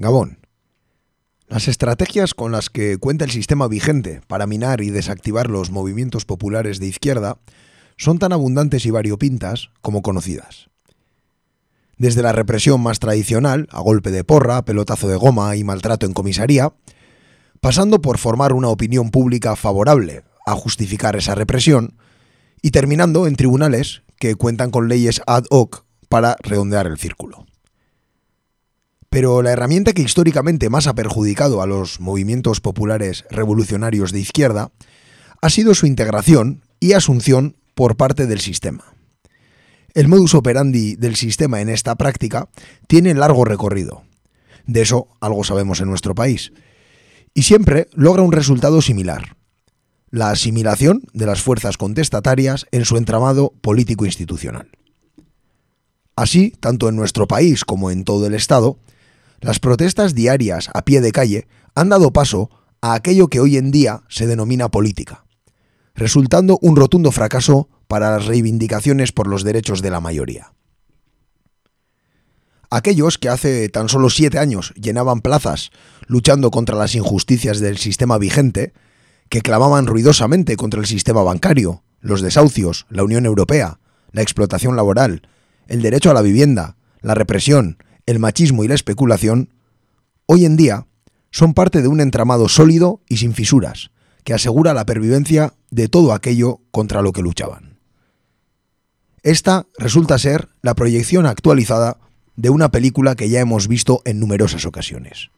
Gabón. Las estrategias con las que cuenta el sistema vigente para minar y desactivar los movimientos populares de izquierda son tan abundantes y variopintas como conocidas. Desde la represión más tradicional, a golpe de porra, pelotazo de goma y maltrato en comisaría, pasando por formar una opinión pública favorable a justificar esa represión, y terminando en tribunales que cuentan con leyes ad hoc para redondear el círculo. Pero la herramienta que históricamente más ha perjudicado a los movimientos populares revolucionarios de izquierda ha sido su integración y asunción por parte del sistema. El modus operandi del sistema en esta práctica tiene largo recorrido. De eso algo sabemos en nuestro país. Y siempre logra un resultado similar. La asimilación de las fuerzas contestatarias en su entramado político-institucional. Así, tanto en nuestro país como en todo el Estado, las protestas diarias a pie de calle han dado paso a aquello que hoy en día se denomina política, resultando un rotundo fracaso para las reivindicaciones por los derechos de la mayoría. Aquellos que hace tan solo siete años llenaban plazas luchando contra las injusticias del sistema vigente, que clamaban ruidosamente contra el sistema bancario, los desahucios, la Unión Europea, la explotación laboral, el derecho a la vivienda, la represión, el machismo y la especulación, hoy en día son parte de un entramado sólido y sin fisuras, que asegura la pervivencia de todo aquello contra lo que luchaban. Esta resulta ser la proyección actualizada de una película que ya hemos visto en numerosas ocasiones.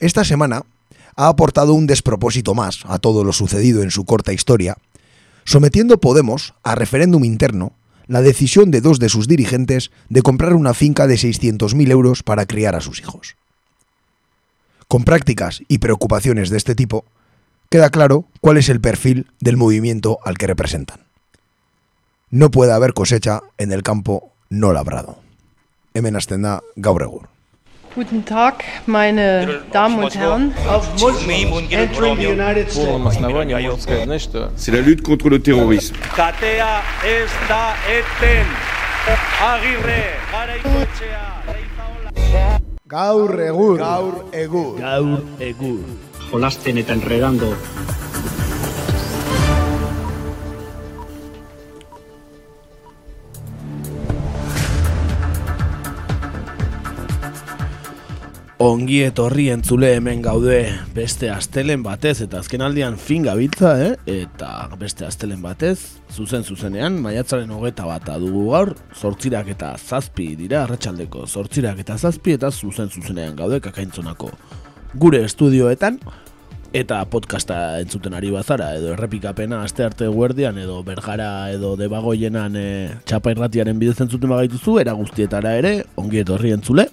Esta semana ha aportado un despropósito más a todo lo sucedido en su corta historia, sometiendo Podemos a referéndum interno la decisión de dos de sus dirigentes de comprar una finca de 600.000 euros para criar a sus hijos. Con prácticas y preocupaciones de este tipo, queda claro cuál es el perfil del movimiento al que representan. No puede haber cosecha en el campo no labrado. Hemen. Guten Tag, meine Damen und Herren. C'est la lutte contre le terrorisme. Gaur egur. Gaur egur. Gaur egur. Jolasten eta enredando Ongi etorri entzule hemen gaude beste astelen batez eta azken aldian fin gabiltza, eh? Eta beste astelen batez, zuzen zuzenean, maiatzaren hogeta bat dugu gaur, sortzirak eta zazpi dira, arratsaldeko sortzirak eta zazpi eta zuzen zuzenean gaude kakaintzonako gure estudioetan, eta podcasta entzuten ari bazara, edo errepikapena aste arte guerdian, edo bergara, edo debagoienan e, txapa irratiaren bidez entzuten bagaituzu, era guztietara ere, ongi etorri entzule,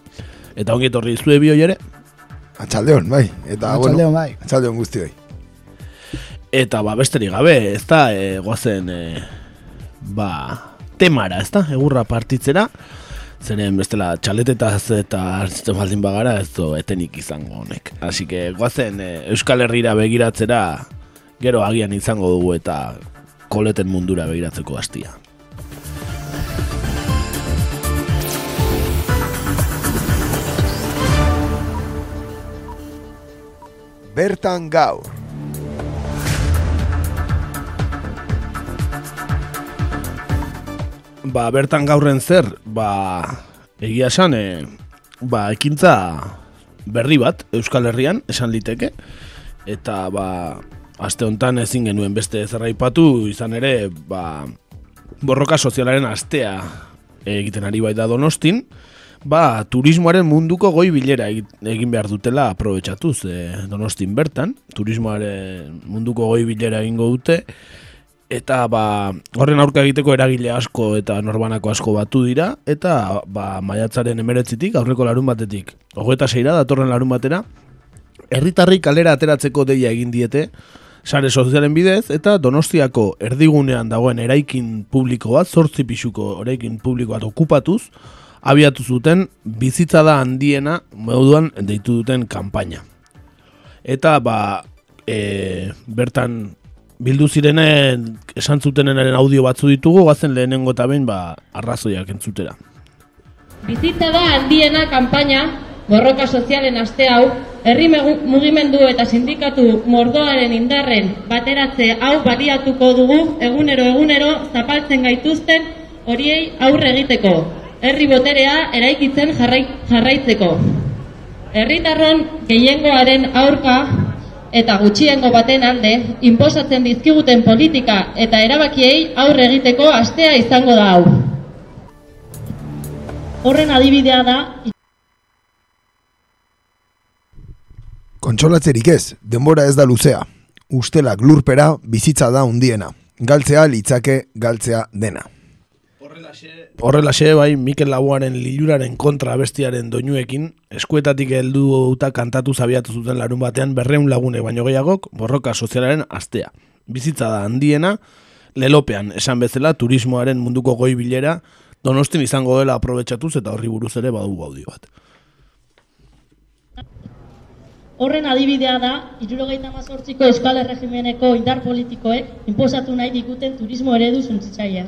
eta ongi etorri zue bioi ere, Atxaldeon, bai. Eta, Atxaldeon, bueno, bai. Atxaldeon guztioi. Eta ba besterik gabe, ez da, e, goazen, e, ba, temara, ez da, egurra partitzera, zeren bestela txaletetaz eta hartzen baldin bagara ez do etenik izango honek. Así que goazen e, Euskal Herrira begiratzera gero agian izango dugu eta koleten mundura begiratzeko hastia. Bertan gaur. Ba, bertan gaurren zer, ba, egia esan, e, ba, ekintza berri bat Euskal Herrian, esan liteke, eta, ba, aste hontan ezin genuen beste zerraipatu, izan ere, ba, borroka sozialaren astea egiten ari baita donostin, ba, turismoaren munduko goi bilera egin behar dutela aprobetsatuz e, donostin bertan, turismoaren munduko goi bilera egingo dute, eta ba, horren aurka egiteko eragile asko eta norbanako asko batu dira, eta ba, maiatzaren emeretzitik, aurreko larun batetik, hogeita seira datorren larun batera, herritarri kalera ateratzeko deia egin diete, sare sozialen bidez, eta donostiako erdigunean dagoen eraikin publiko bat, zortzi pixuko eraikin publiko bat okupatuz, abiatu zuten bizitza da handiena moduan deitu duten kanpaina. Eta ba, e, bertan bildu zirenen esan zutenenaren audio batzu ditugu, gazen lehenengo eta behin ba, arrazoiak entzutera. Bizitza da handiena kanpaina borroka sozialen aste hau, herri mugimendu eta sindikatu mordoaren indarren bateratze hau baliatuko dugu egunero egunero zapaltzen gaituzten horiei aurre egiteko, herri boterea eraikitzen jarraitzeko. Herritarron gehiengoaren aurka eta gutxiengo baten alde, inposatzen dizkiguten politika eta erabakiei aurre egiteko astea izango da hau. Horren adibidea da Kontsolatzerik ez, denbora ez da luzea. Ustelak lurpera bizitza da undiena. Galtzea litzake galtzea dena. Horrelaxe bai Mikel Laboaren liluraren kontra bestiaren doinuekin eskuetatik heldu eta kantatu zabiatu zuten larun batean berreun lagune baino gehiagok borroka sozialaren astea. Bizitza da handiena, lelopean esan bezala turismoaren munduko goi bilera donostin izango dela aprobetsatuz eta horri buruz ere badu gaudio bat. Horren adibidea da, irurogeita mazortziko Euskal Erregimeneko indar politikoek inposatu nahi dikuten turismo eredu zuntzitzaia.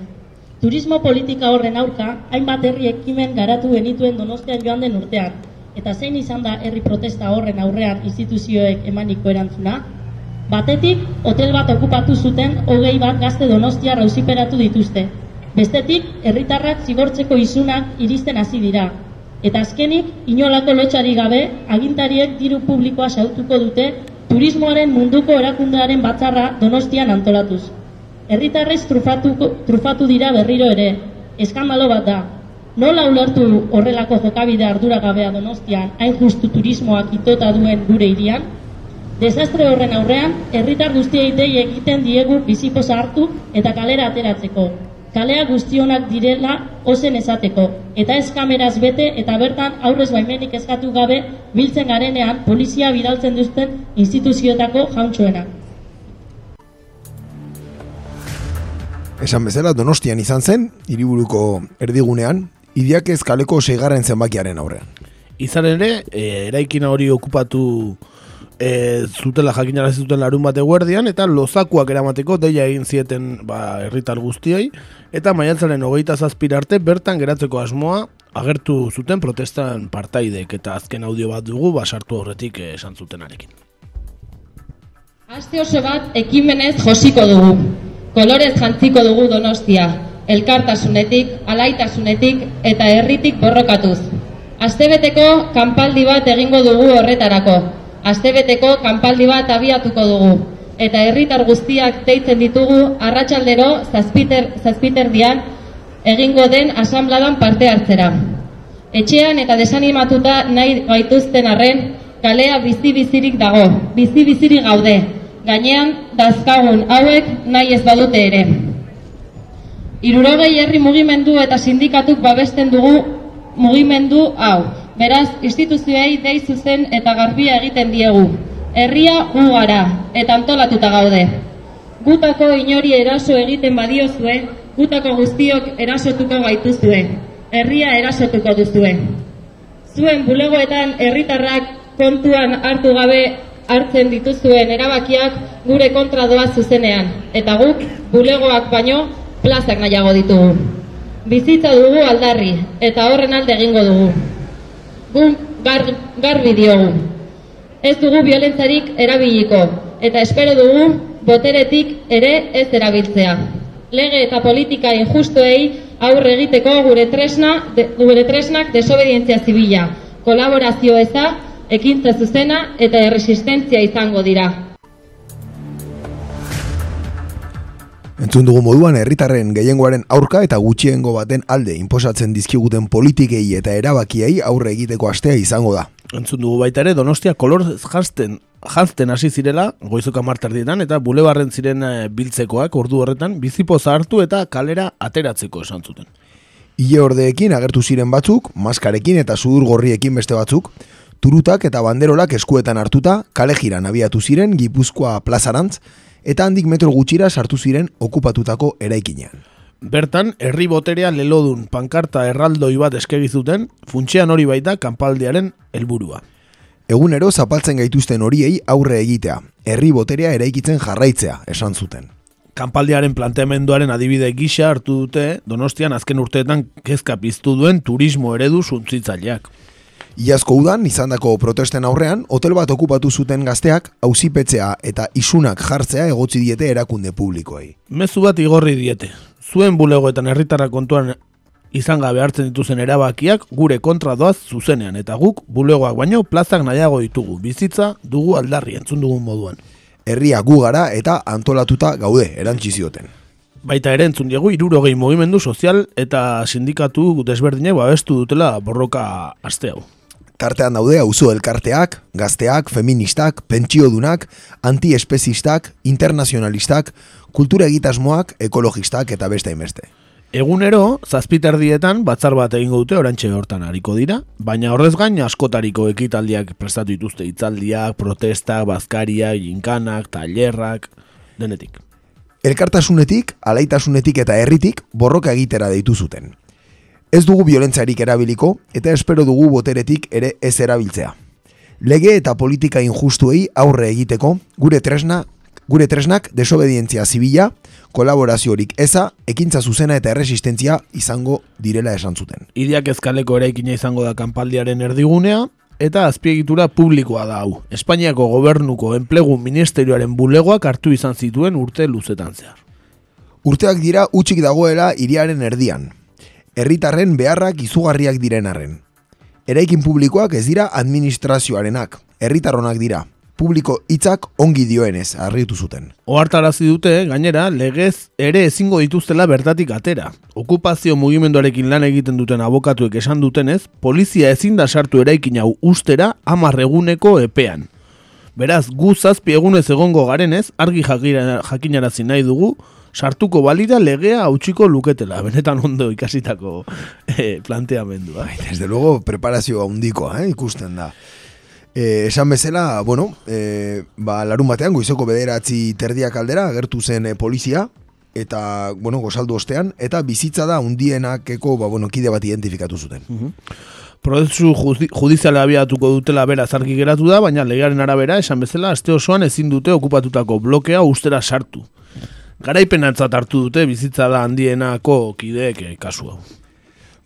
Turismo politika horren aurka, hainbat herri ekimen garatu genituen donostean joan den urtean, eta zein izan da herri protesta horren aurrean instituzioek emaniko erantzuna? Batetik, hotel bat okupatu zuten hogei bat gazte donostia rauziperatu dituzte. Bestetik, herritarrak zigortzeko izunak iristen hasi dira, Eta azkenik, inolako lotxari gabe, agintariek diru publikoa sautuko dute turismoaren munduko erakundearen batzarra donostian antolatuz. Herritarrez trufatu, trufatu dira berriro ere, eskandalo bat da. Nola ulertu horrelako jokabide ardura gabea donostian, hain justu turismoak itota duen gure irian? Desastre horren aurrean, herritar guztiei dei egiten diegu bizipoza hartu eta kalera ateratzeko, kalea guztionak direla ozen esateko, eta ez kameraz bete eta bertan aurrez baimenik eskatu gabe biltzen garenean polizia bidaltzen duzten instituzioetako jauntxoena. Esan bezala donostian izan zen, hiriburuko erdigunean, idiak ez kaleko seigarren zenbakiaren aurrean. Izan ere, e, eraikina hori okupatu e, zutela jakinara zuten larun bate guardian, eta lozakuak eramateko deia egin zieten ba, herritar guztiei, eta maiatzaren hogeita zazpirarte bertan geratzeko asmoa agertu zuten protestan partaidek, eta azken audio bat dugu basartu horretik esan zuten arekin. Aste oso bat ekimenez josiko dugu, kolorez jantziko dugu donostia, elkartasunetik, alaitasunetik eta herritik borrokatuz. Astebeteko kanpaldi bat egingo dugu horretarako, astebeteko kanpaldi bat abiatuko dugu. Eta herritar guztiak deitzen ditugu arratsaldero zazpiter, zazpiterdian egingo den asambladan parte hartzera. Etxean eta desanimatuta nahi gaituzten arren, kalea bizi-bizirik dago, bizi-bizirik gaude. Gainean, dazkagun hauek nahi ez badute ere. Irurogei herri mugimendu eta sindikatuk babesten dugu mugimendu hau. Beraz, instituzioei dei zuzen eta garbia egiten diegu. Herria gu gara eta antolatuta gaude. Gutako inori eraso egiten badiozue, gutako guztiok erasotuko gaituzue. Herria erasotuko duzue. Zuen bulegoetan herritarrak kontuan hartu gabe hartzen dituzuen erabakiak gure kontra doa zuzenean eta guk bulegoak baino plazak nahiago ditugu. Bizitza dugu aldarri eta horren alde egingo dugu gun gar, garbi diogu. Ez dugu violentzarik erabiliko, eta espero dugu boteretik ere ez erabiltzea. Lege eta politika injustuei aurre egiteko gure tresna de, gure tresnak desobedientzia zibila, kolaborazio eza, ekintza zuzena eta erresistentzia izango dira. Entzun dugu moduan herritarren gehiengoaren aurka eta gutxiengo baten alde inposatzen dizkiguten politikei eta erabakiei aurre egiteko astea izango da. Entzun dugu baita ere Donostia kolor jazten jazten hasi zirela goizuka marterdietan eta bulebarren ziren eh, biltzekoak ordu horretan bizipo hartu eta kalera ateratzeko esan zuten. Ile ordeekin agertu ziren batzuk, maskarekin eta sudur gorriekin beste batzuk, turutak eta banderolak eskuetan hartuta, kale jiran abiatu ziren Gipuzkoa plazarantz, eta handik metro gutxira sartu ziren okupatutako eraikinean. Bertan, herri boterea lelodun pankarta erraldoi bat eskegi zuten, funtsean hori baita kanpaldiaren helburua. Egunero zapaltzen gaituzten horiei aurre egitea, herri boterea eraikitzen jarraitzea, esan zuten. Kanpaldiaren planteamenduaren adibide gisa hartu dute, donostian azken urteetan kezka piztu duen turismo eredu zuntzitzaileak. Iazko udan, izandako protesten aurrean, hotel bat okupatu zuten gazteak, auzipetzea eta isunak jartzea egotzi diete erakunde publikoei. Mezu bat igorri diete. Zuen bulegoetan herritarra kontuan izan gabe hartzen dituzen erabakiak gure kontra doaz zuzenean eta guk bulegoak baino plazak nahiago ditugu. Bizitza dugu aldarri entzun dugun moduan. Herria gu gara eta antolatuta gaude erantzi zioten. Baita ere entzun diegu irurogei mugimendu sozial eta sindikatu desberdinek babestu dutela borroka aste hau. Tartean daude auzo elkarteak, gazteak, feministak, pentsiodunak, antiespezistak, internazionalistak, kultura egitasmoak, ekologistak eta beste inbeste. Egunero, zazpiterdietan batzar bat egingo dute orantxe hortan hariko dira, baina horrez gain askotariko ekitaldiak prestatu dituzte hitzaldiak, protestak, bazkariak, jinkanak, tailerrak, denetik. Elkartasunetik, alaitasunetik eta herritik borroka egitera deitu zuten. Ez dugu violentzarik erabiliko eta espero dugu boteretik ere ez erabiltzea. Lege eta politika injustuei aurre egiteko gure tresna gure tresnak desobedientzia zibila, kolaboraziorik eza, ekintza zuzena eta erresistentzia izango direla esan zuten. Idiak ezkaleko eraikina izango da kanpaldiaren erdigunea, eta azpiegitura publikoa da hau. Espainiako gobernuko enplegu ministerioaren bulegoak hartu izan zituen urte luzetan zehar. Urteak dira utxik dagoela iriaren erdian. Herritarren beharrak izugarriak diren arren. Eraikin publikoak ez dira administrazioarenak, herritarronak dira, publiko hitzak ongi dioenez arritu zuten. Ohartarazi dute, gainera, legez ere ezingo dituztela bertatik atera. Okupazio mugimenduarekin lan egiten duten abokatuek esan dutenez, polizia ezin da sartu eraikin hau ustera hamar eguneko epean. Beraz, gu zazpi egunez egongo garenez, argi jakinarazi nahi dugu, sartuko balira legea hautsiko luketela, benetan ondo ikasitako eh, planteamendua. Desde luego, preparazio handikoa, eh, ikusten da. Eh, esan bezala, bueno, eh, ba, larun batean, goizoko bederatzi terdiak aldera, agertu zen eh, polizia, eta, bueno, gozaldu ostean, eta bizitza da undienakeko, ba, bueno, kide bat identifikatu zuten. Uh Prozesu judiziala abiatuko dutela bera zarki geratu da, baina legearen arabera, esan bezala, aste osoan ezin dute okupatutako blokea ustera sartu. Garaipenatzat hartu dute bizitza da handienako kideek eh, kasu hau.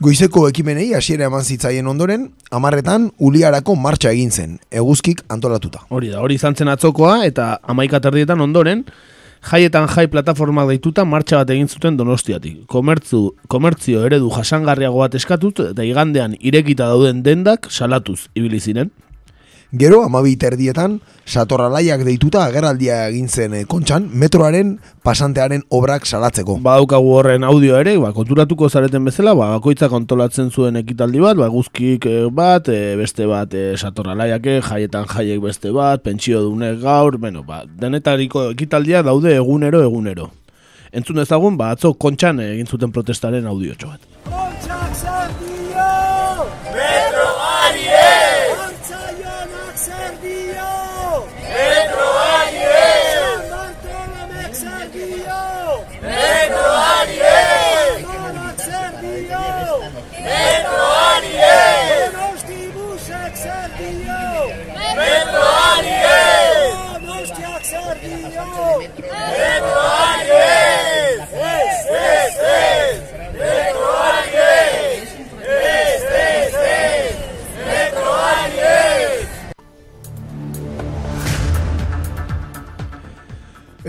Goizeko ekimenei hasiera eman zitzaien ondoren, amarretan uliarako martxa egin zen, eguzkik antolatuta. Hori da, hori izan zen atzokoa eta amaika terdietan ondoren, jaietan jai plataformak deituta martxa bat egin zuten donostiatik. Komertzu, komertzio eredu jasangarriago bat eskatut eta igandean irekita dauden dendak salatuz ibili ziren. Gero, amabi terdietan, satorralaiak deituta ageraldia egin zen eh, kontxan, metroaren pasantearen obrak salatzeko. Badaukagu horren audio ere, ba, konturatuko zareten bezala, ba, bakoitza kontolatzen zuen ekitaldi bat, ba, guzkik eh, bat, e, beste bat e, satorralaiak, jaietan jaiek beste bat, pentsio dunek gaur, bueno, ba, denetariko ekitaldia daude egunero, egunero. Entzun ezagun, ba, atzo kontxan egin zuten protestaren audio bat.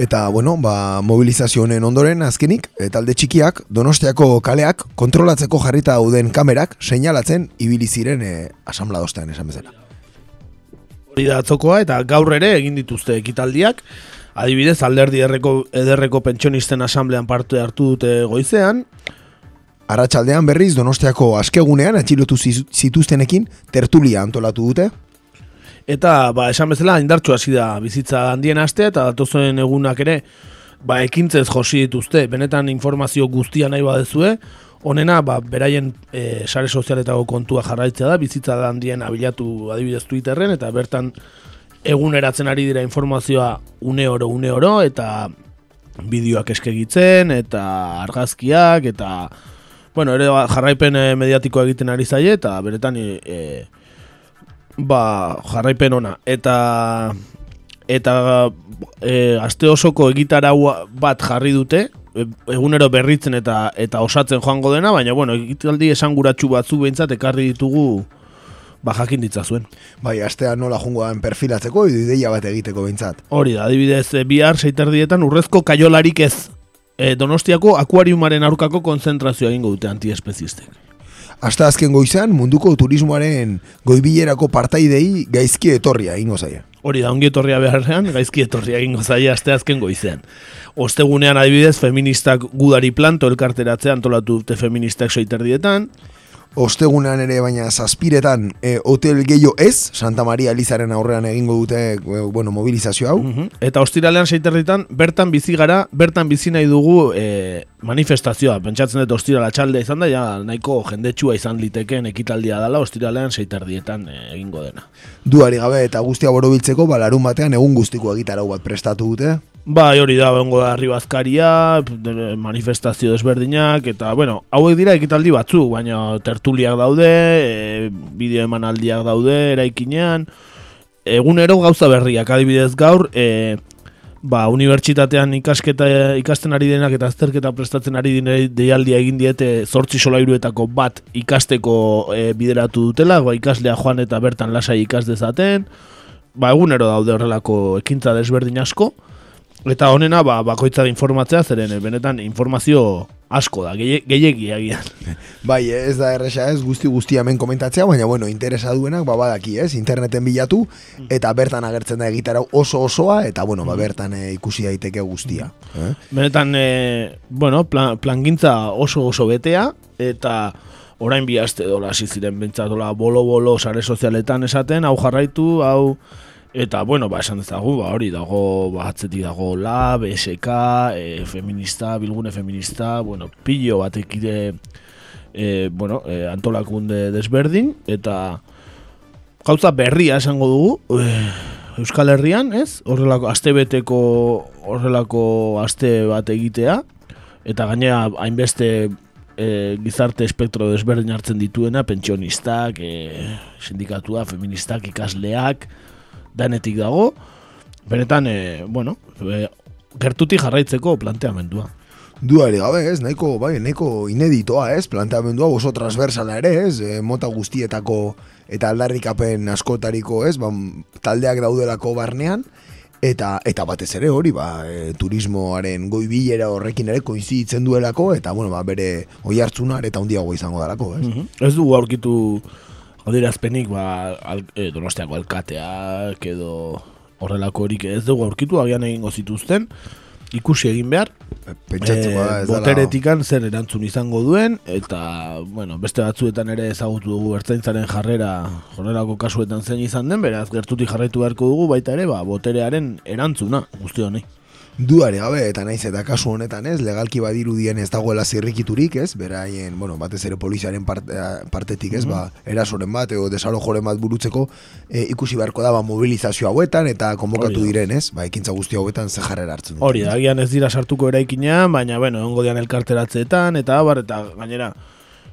Eta, bueno, ba, mobilizazio honen ondoren azkenik, e, talde txikiak, donostiako kaleak, kontrolatzeko jarrita dauden kamerak, seinalatzen ibili ziren e, asamladostean esan bezala. Hori da atzokoa eta gaur ere egin dituzte ekitaldiak, adibidez alderdi ederreko, ederreko pentsionisten asamblean parte hartu dute goizean, Arratxaldean berriz donostiako askegunean atxilotu zituztenekin tertulia antolatu dute, Eta, ba, esan bezala, indartxu hasi da bizitza handien astea, eta datozen egunak ere, ba, ekintzez josi dituzte, benetan informazio guztia nahi badezue, honena, ba, beraien e, sare sozialetako kontua jarraitzea da, bizitza da handien abilatu adibidez Twitterren, eta bertan eguneratzen ari dira informazioa une oro, une oro, eta bideoak eskegitzen, eta argazkiak, eta, bueno, ere jarraipen eh, mediatikoa egiten ari zaie, eta beretan, e, e ba, jarraipen ona. Eta eta e, aste osoko egitarau bat jarri dute, e, egunero berritzen eta eta osatzen joango dena, baina bueno, egitaldi esanguratsu batzu behintzat ekarri ditugu ba jakin ditzazuen. Bai, astean nola jungoan perfilatzeko, edo ideia bat egiteko behintzat. Hori da, adibidez, e, bihar seiterdietan urrezko kaiolarik ez e, donostiako akuariumaren aurkako konzentrazioa egingo dute antiespezistek. Hasta azken goizan, munduko turismoaren goibilerako partaidei gaizki etorria ingo zaia. Hori da, ongi etorria beharrean, gaizki etorria egingo zaia aste azken goizean. Ostegunean adibidez, feministak gudari planto elkarteratzea antolatu dute feministak soiterdietan, Ostegunean ere baina zazpiretan e, hotel gehiago ez, Santa Maria Elizaren aurrean egingo dute e, bueno, mobilizazio hau. Mhm. Eta ostiralean seiterritan, bertan bizi gara, bertan bizi nahi dugu e, manifestazioa. Pentsatzen dut ostirala txalde izan da, ja nahiko jendetsua izan liteken ekitaldia dela, ostiralean seiterdietan e, egingo dena. Duari gabe eta guztia borobiltzeko, balarun batean egun guztiko egitarau bat prestatu dute. Bai, hori da, bengo da ribazkaria, manifestazio desberdinak, eta, bueno, hauek dira ekitaldi batzu, baina tertuliak daude, e, bideo emanaldiak daude, eraikinean, egunero gauza berriak, adibidez gaur, e, ba, unibertsitatean ikasketa ikasten ari denak eta azterketa prestatzen ari dine deialdia egin diete zortzi solairuetako bat ikasteko e, bideratu dutela, ba, ikaslea joan eta bertan lasai ikas dezaten, ba, egunero daude horrelako ekintza desberdin asko, Eta honena, ba, bakoitza informatzea, zeren eh, benetan informazio asko da, gehiegi agian. Bai, ez da erresa ez, guzti guzti hemen komentatzea, baina bueno, interesa duenak, ba, badaki ez, interneten bilatu, eta bertan agertzen da egitarau oso osoa, eta bueno, ba, bertan e, ikusi daiteke guztia. Eh? Benetan, e, bueno, plan, plangintza oso oso betea, eta orain bi aste dola, ziren bentsatola bolo-bolo sare sozialetan esaten, hau jarraitu, hau Eta, bueno, ba, esan dezagu, ba, hori dago, ba, atzetik dago lab, SK, e, feminista, bilgune feminista, bueno, pillo batekide, e, bueno, e, antolakunde desberdin, eta gauza berria esango dugu, e, Euskal Herrian, ez? Horrelako, aste beteko, horrelako aste bat egitea, eta gainera, hainbeste e, gizarte espektro desberdin hartzen dituena, pentsionistak, e, sindikatua, feministak, ikasleak, danetik dago, benetan, e, bueno, e, gertuti jarraitzeko planteamendua. Duari gabe, ez, nahiko, bai, nahiko ineditoa, ez, planteamendua oso transversala ere, ez, e, mota guztietako eta aldarrikapen askotariko, ez, ba, taldeak daudelako barnean, eta eta batez ere hori, ba, e, turismoaren goibilera horrekin ere koinziditzen duelako, eta, bueno, ba, bere oi hartzunar eta hundiago izango dalako, ez. Mm Ez du aurkitu Adirazpenik, ba, al, e, donostiako alkateak edo horrelako horik ez dugu aurkitu, agian egingo zituzten, ikusi egin behar, Pentsatzeko e, boteretikan zer erantzun izango duen, eta, bueno, beste batzuetan ere ezagutu dugu ertzaintzaren jarrera horrelako kasuetan zein izan den, beraz, gertuti jarraitu beharko dugu, baita ere, ba, boterearen erantzuna, guzti honei duare gabe eta naiz eta kasu honetan ez legalki badirudien ez dagoela zirrikiturik ez beraien bueno batez ere poliziaren parte, partetik ez mm ba erasoren bat edo desalojoren bat burutzeko e, ikusi beharko da ba mobilizazio hauetan eta konbokatu diren ez ba ekintza guzti hauetan ze jarrera hartzen dute hori agian ez dira sartuko eraikina baina bueno egongo dian elkarteratzeetan eta abar eta gainera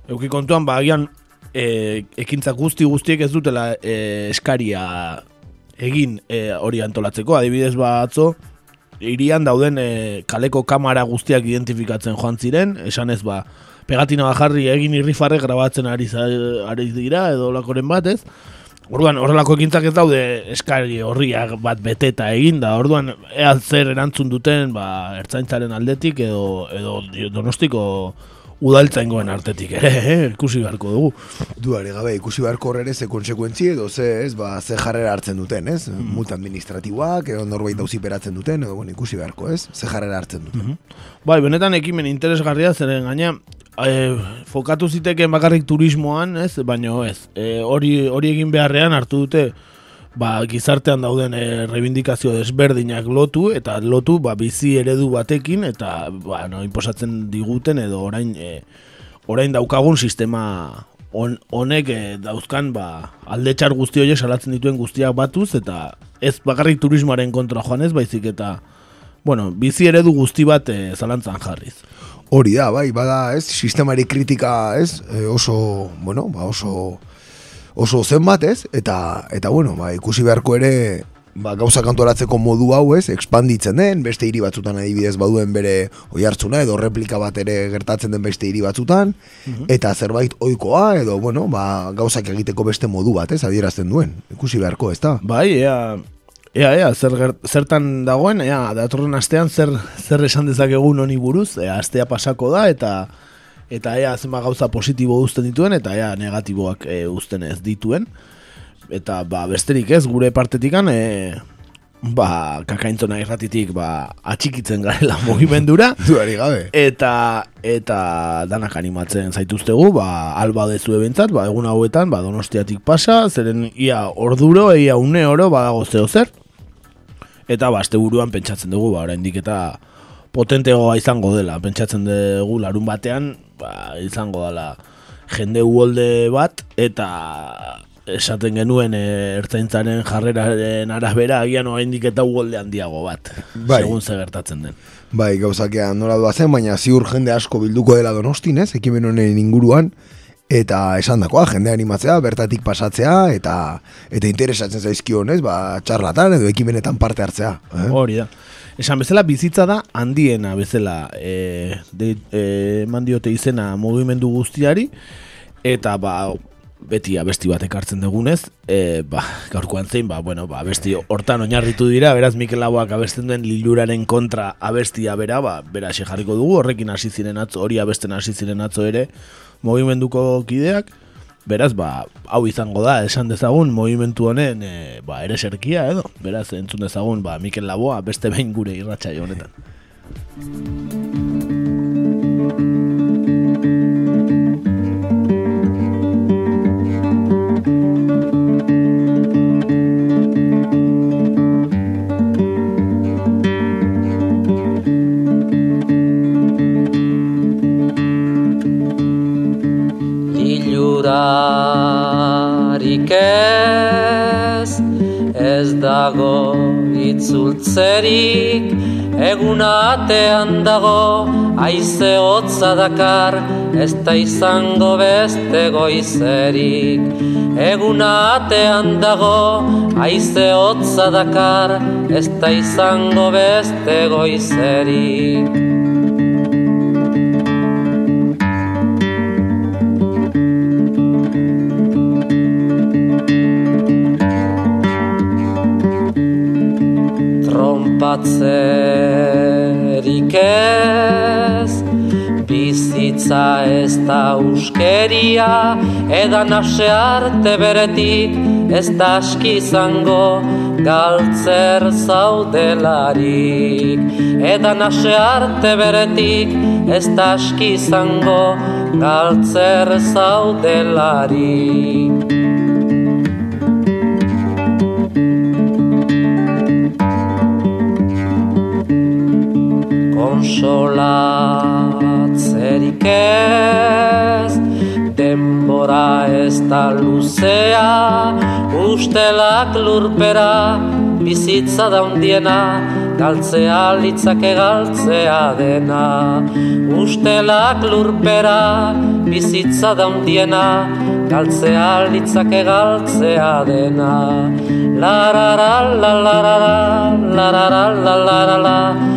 euki kontuan ba agian e, ekintza guzti guztiek ez dutela e, eskaria egin e, hori antolatzeko. Adibidez ba atzo irian dauden e, kaleko kamera guztiak identifikatzen joan ziren, esan ez ba, pegatina bajarri egin irrifarrek grabatzen ari, ari dira, edo lakoren bat ez, Orduan, horrelako ekintzak ez daude eskari horriak bat beteta egin da. Orduan, ea zer erantzun duten, ba, ertzaintzaren aldetik edo, edo donostiko udaltzaingoen artetik ere, eh? ikusi beharko dugu. Duare gabe, ikusi beharko horre ze konsekuentzi edo ze, ez, ba, ze jarrera hartzen duten, ez? Mm. Multa administratiboak, edo norbait dauziperatzen duten, edo bueno, ikusi beharko, ez? Ze jarrera hartzen duten. Mm Bai, benetan ekimen interesgarria zeren gaina, e, fokatu ziteken bakarrik turismoan, ez? Baina ez, e, hori, hori egin beharrean hartu dute, ba, gizartean dauden e, reivindikazio desberdinak lotu eta lotu ba, bizi eredu batekin eta ba, no, imposatzen diguten edo orain e, orain daukagun sistema honek e, dauzkan ba, alde txar guzti horiek salatzen dituen guztiak batuz eta ez bakarrik turismoaren kontra joan ez baizik eta bueno, bizi eredu guzti bat e, zalantzan jarriz. Hori da, bai, bada, ez, sistemari kritika, ez, oso, bueno, ba, oso oso zen bat, ez? Eta, eta bueno, ba, ikusi beharko ere ba, gauza kantoratzeko modu hau ez, expanditzen den, beste hiri batzutan adibidez baduen bere oi hartzuna, edo replika bat ere gertatzen den beste hiri batzutan, Mhm. eta zerbait oikoa, edo, bueno, ba, gauzak egiteko beste modu bat, ez, adierazten duen, ikusi beharko, ez da? Bai, ea, ea, ea, zer, zertan dagoen, ea, datorren astean zer, zer esan dezakegun honi buruz, ea, astea pasako da, eta eta ea zenba gauza positibo uzten dituen, eta ea negatiboak e, uzten ez dituen. Eta, ba, besterik ez, gure partetikan, e, ba, kakaintzona irratitik, ba, atxikitzen garela mugimendura, Duari gabe. eta eta danak animatzen zaituztegu, ba, alba dezu ebentzat, ba, egun hauetan, ba, donostiatik pasa, zeren ia orduro, ia une oro, badago zeo zer, eta ba, buruan pentsatzen dugu, ba, oraindik eta potentegoa izango dela, pentsatzen dugu larun batean, ba, izango dela jende uholde bat, eta esaten genuen e, ertzaintzaren jarreraren arabera agian oraindik eta uholde handiago bat, Bai. segun ze gertatzen den. Bai, gauzakean nola doazen, baina ziur jende asko bilduko dela donostin, ez, ekimen honen inguruan, eta esan dakoa, jende animatzea, bertatik pasatzea, eta eta interesatzen zaizkion, ez, ba, txarlatan edo ekimenetan parte hartzea. Eh? Hori da. Esan bezala bizitza da handiena bezala e, de, e, eman diote izena mugimendu guztiari eta ba beti abesti bat ekartzen dugunez, e, ba, gaurkoan zein, ba, bueno, ba, abesti hortan oinarritu dira, beraz Mikel Laboak abesten duen liluraren kontra abestia bera, ba, bera jarriko dugu, horrekin hasi ziren atzo, hori abesten hasi ziren atzo ere, mugimenduko kideak, beraz, ba, hau izango da, esan dezagun, mugimendu honen, e, ba, ere serkia, edo, beraz, entzun dezagun, ba, Mikel Laboa, beste behin gure irratxa honetan. Itzultzerik, egun atean dago, aize hotza dakar, ez da izango beste goizerik. Egun atean dago, aize hotza dakar, ez da izango beste goizerik. Trompatzerik ez. Bizitza ez da uskeria Edan ase arte beretik Ez da aski izango galtzer zaudelarik. Edan ase arte beretik Ez da aski izango galtzer zaudelarik konsolatzerik ez Denbora ez da luzea. Ustelak lurpera bizitza daundiena Galtzea litzake galtzea dena. Ustelak lurpera bizitza daundiena Galtzea litzake galtzea dena. La la la la la la la la la la la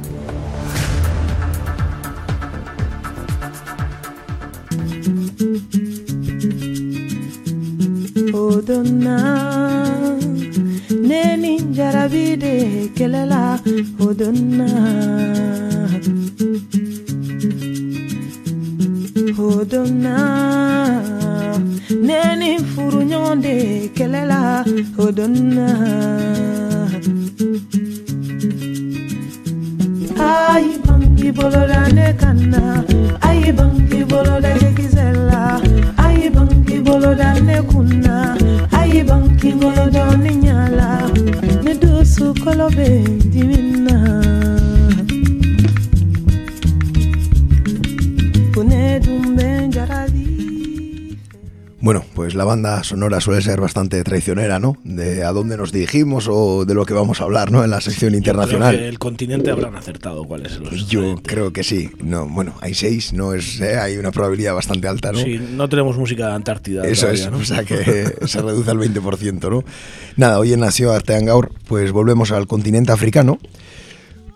Odonna Neni jarabide kelela Odonna Odonna Neni furu kelela Odonna Ayi bangi bolola ne kanna Ayi bangi bolola kisɛla Ayi bangi bolola ne kunna banki ngolo doni nyala ne dusu kolobe dimina kune dumbe njara Bueno, pues la banda sonora suele ser bastante traicionera, ¿no? De a dónde nos dirigimos o de lo que vamos a hablar, ¿no? En la sección internacional. Yo creo que el continente habrán acertado cuál es los Yo diferentes. creo que sí. No, bueno, hay seis, no es, ¿eh? hay una probabilidad bastante alta, ¿no? Sí, no tenemos música de Antártida. Eso todavía, es, ¿no? o sea que se reduce al 20%, ¿no? Nada, hoy en Nació Artean Gaur, pues volvemos al continente africano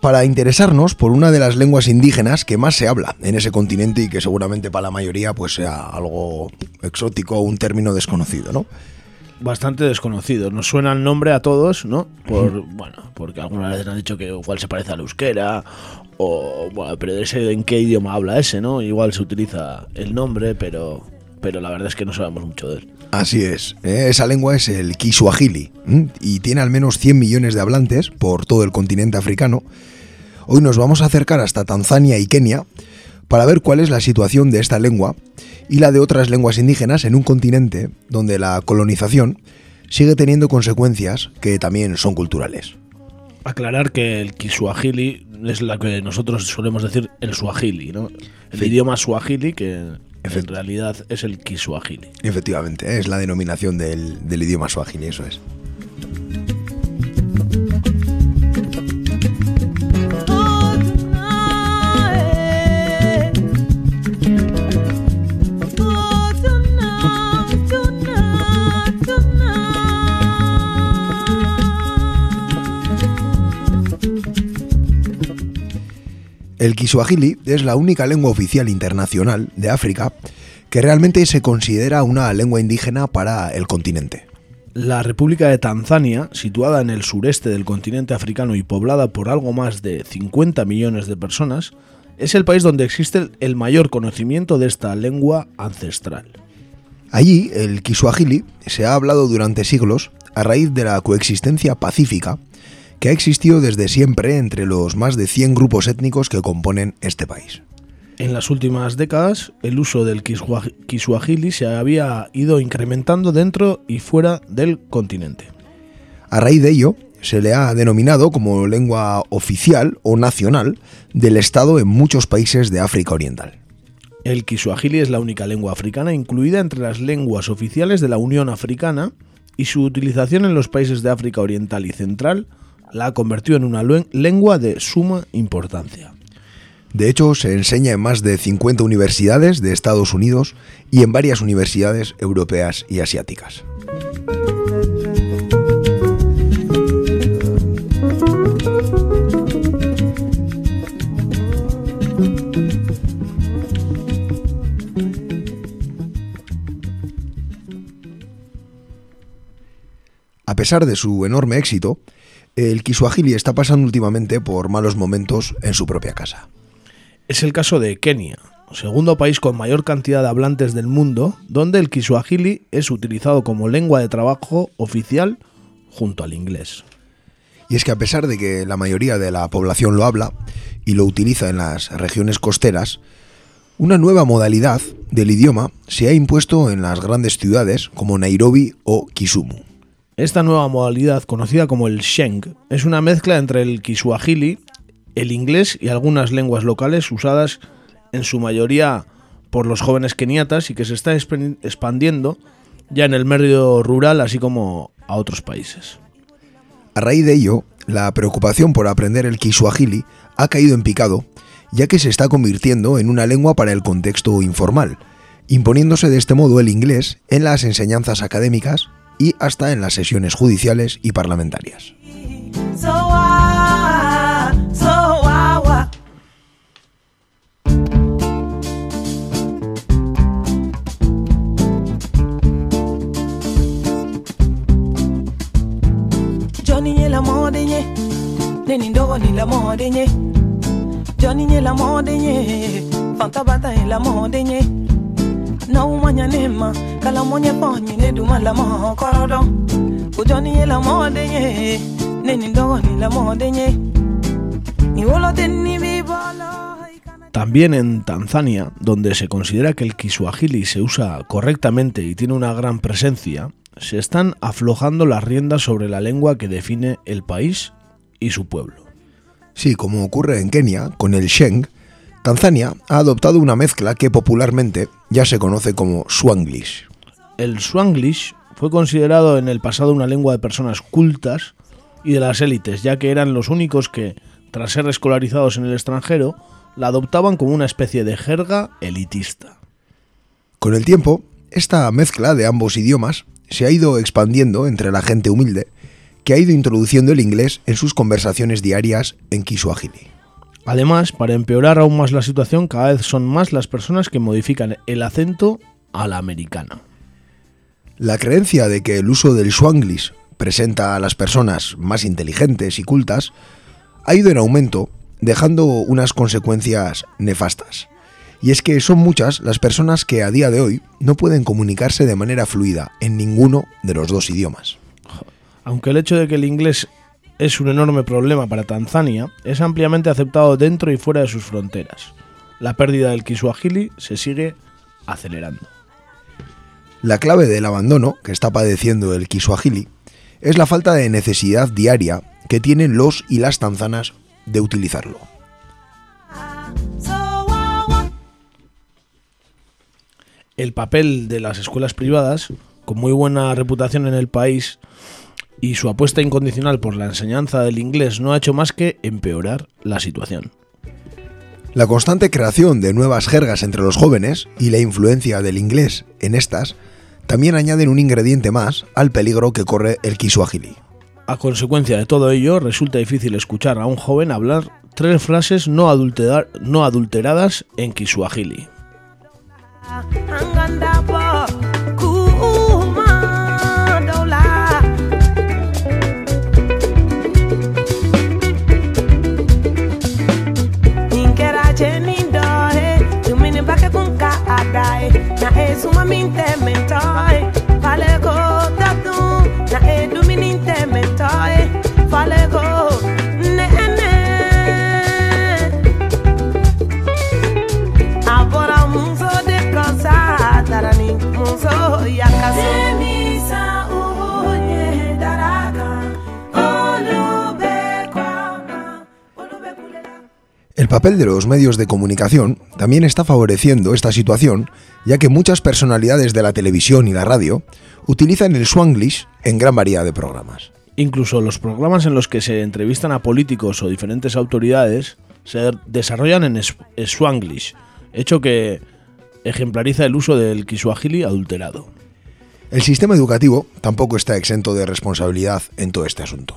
para interesarnos por una de las lenguas indígenas que más se habla en ese continente y que seguramente para la mayoría pues sea algo exótico o un término desconocido, ¿no? Bastante desconocido. Nos suena el nombre a todos, ¿no? Por, bueno, porque algunas veces han dicho que igual se parece al euskera o bueno, pero ese en qué idioma habla ese, ¿no? Igual se utiliza el nombre, pero pero la verdad es que no sabemos mucho de él. Así es, ¿eh? esa lengua es el Kiswahili ¿m? y tiene al menos 100 millones de hablantes por todo el continente africano. Hoy nos vamos a acercar hasta Tanzania y Kenia para ver cuál es la situación de esta lengua y la de otras lenguas indígenas en un continente donde la colonización sigue teniendo consecuencias que también son culturales. Aclarar que el Kiswahili es la que nosotros solemos decir el Swahili, ¿no? El idioma Swahili que en realidad es el Kiswahili. Efectivamente, es la denominación del, del idioma swahili, eso es. El Kiswahili es la única lengua oficial internacional de África que realmente se considera una lengua indígena para el continente. La República de Tanzania, situada en el sureste del continente africano y poblada por algo más de 50 millones de personas, es el país donde existe el mayor conocimiento de esta lengua ancestral. Allí, el Kiswahili se ha hablado durante siglos a raíz de la coexistencia pacífica que ha existido desde siempre entre los más de 100 grupos étnicos que componen este país. En las últimas décadas, el uso del kiswa- Kiswahili se había ido incrementando dentro y fuera del continente. A raíz de ello, se le ha denominado como lengua oficial o nacional del Estado en muchos países de África Oriental. El Kiswahili es la única lengua africana incluida entre las lenguas oficiales de la Unión Africana y su utilización en los países de África Oriental y Central la ha convertido en una lengua de suma importancia. De hecho, se enseña en más de 50 universidades de Estados Unidos y en varias universidades europeas y asiáticas. A pesar de su enorme éxito, el Kiswahili está pasando últimamente por malos momentos en su propia casa. Es el caso de Kenia, segundo país con mayor cantidad de hablantes del mundo, donde el Kiswahili es utilizado como lengua de trabajo oficial junto al inglés. Y es que a pesar de que la mayoría de la población lo habla y lo utiliza en las regiones costeras, una nueva modalidad del idioma se ha impuesto en las grandes ciudades como Nairobi o Kisumu. Esta nueva modalidad, conocida como el Sheng, es una mezcla entre el Kiswahili, el inglés y algunas lenguas locales usadas en su mayoría por los jóvenes keniatas y que se está expandiendo ya en el medio rural así como a otros países. A raíz de ello, la preocupación por aprender el Kiswahili ha caído en picado, ya que se está convirtiendo en una lengua para el contexto informal, imponiéndose de este modo el inglés en las enseñanzas académicas y hasta en las sesiones judiciales y parlamentarias. Na umanya nema, kala monye ponye ne duma la mo korodo. Johnny nye la mode nye, neni ndogo ni la mode nye. Ni wolo teni bi bolo. También en Tanzania, donde se considera que el Kiswahili se usa correctamente y tiene una gran presencia, se están aflojando las riendas sobre la lengua que define el país y su pueblo. Sí, como ocurre en Kenia con el Sheng, Tanzania ha adoptado una mezcla que popularmente ya se conoce como Swanglish. el Swanglish fue considerado en el pasado una lengua de personas cultas y de las élites, ya que eran los únicos que, tras ser escolarizados en el extranjero, la adoptaban como una especie de jerga elitista. Con el tiempo, esta mezcla de ambos idiomas se ha ido expandiendo entre la gente humilde que ha ido introduciendo el inglés en sus conversaciones diarias en Kiswahili. Además, para empeorar aún más la situación, cada vez son más las personas que modifican el acento a la americana. La creencia de que el uso del Swanglish presenta a las personas más inteligentes y cultas ha ido en aumento, dejando unas consecuencias nefastas. Y es que son muchas las personas que a día de hoy no pueden comunicarse de manera fluida en ninguno de los dos idiomas. Aunque el hecho de que el inglés es un enorme problema para Tanzania, es ampliamente aceptado dentro y fuera de sus fronteras. La pérdida del Kiswahili se sigue acelerando. La clave del abandono que está padeciendo el Kiswahili es la falta de necesidad diaria que tienen los y las tanzanas de utilizarlo. El papel de las escuelas privadas, con muy buena reputación en el país, y su apuesta incondicional por la enseñanza del inglés no ha hecho más que empeorar la situación. La constante creación de nuevas jergas entre los jóvenes y la influencia del inglés en estas también añaden un ingrediente más al peligro que corre el Kiswahili. A consecuencia de todo ello, resulta difícil escuchar a un joven hablar tres frases no, adulterar, no adulteradas en mais uma mente. El papel de los medios de comunicación también está favoreciendo esta situación, ya que muchas personalidades de la televisión y la radio utilizan el swanglish en gran variedad de programas. Incluso los programas en los que se entrevistan a políticos o diferentes autoridades se desarrollan en swanglish, hecho que ejemplariza el uso del kiswahili adulterado. El sistema educativo tampoco está exento de responsabilidad en todo este asunto.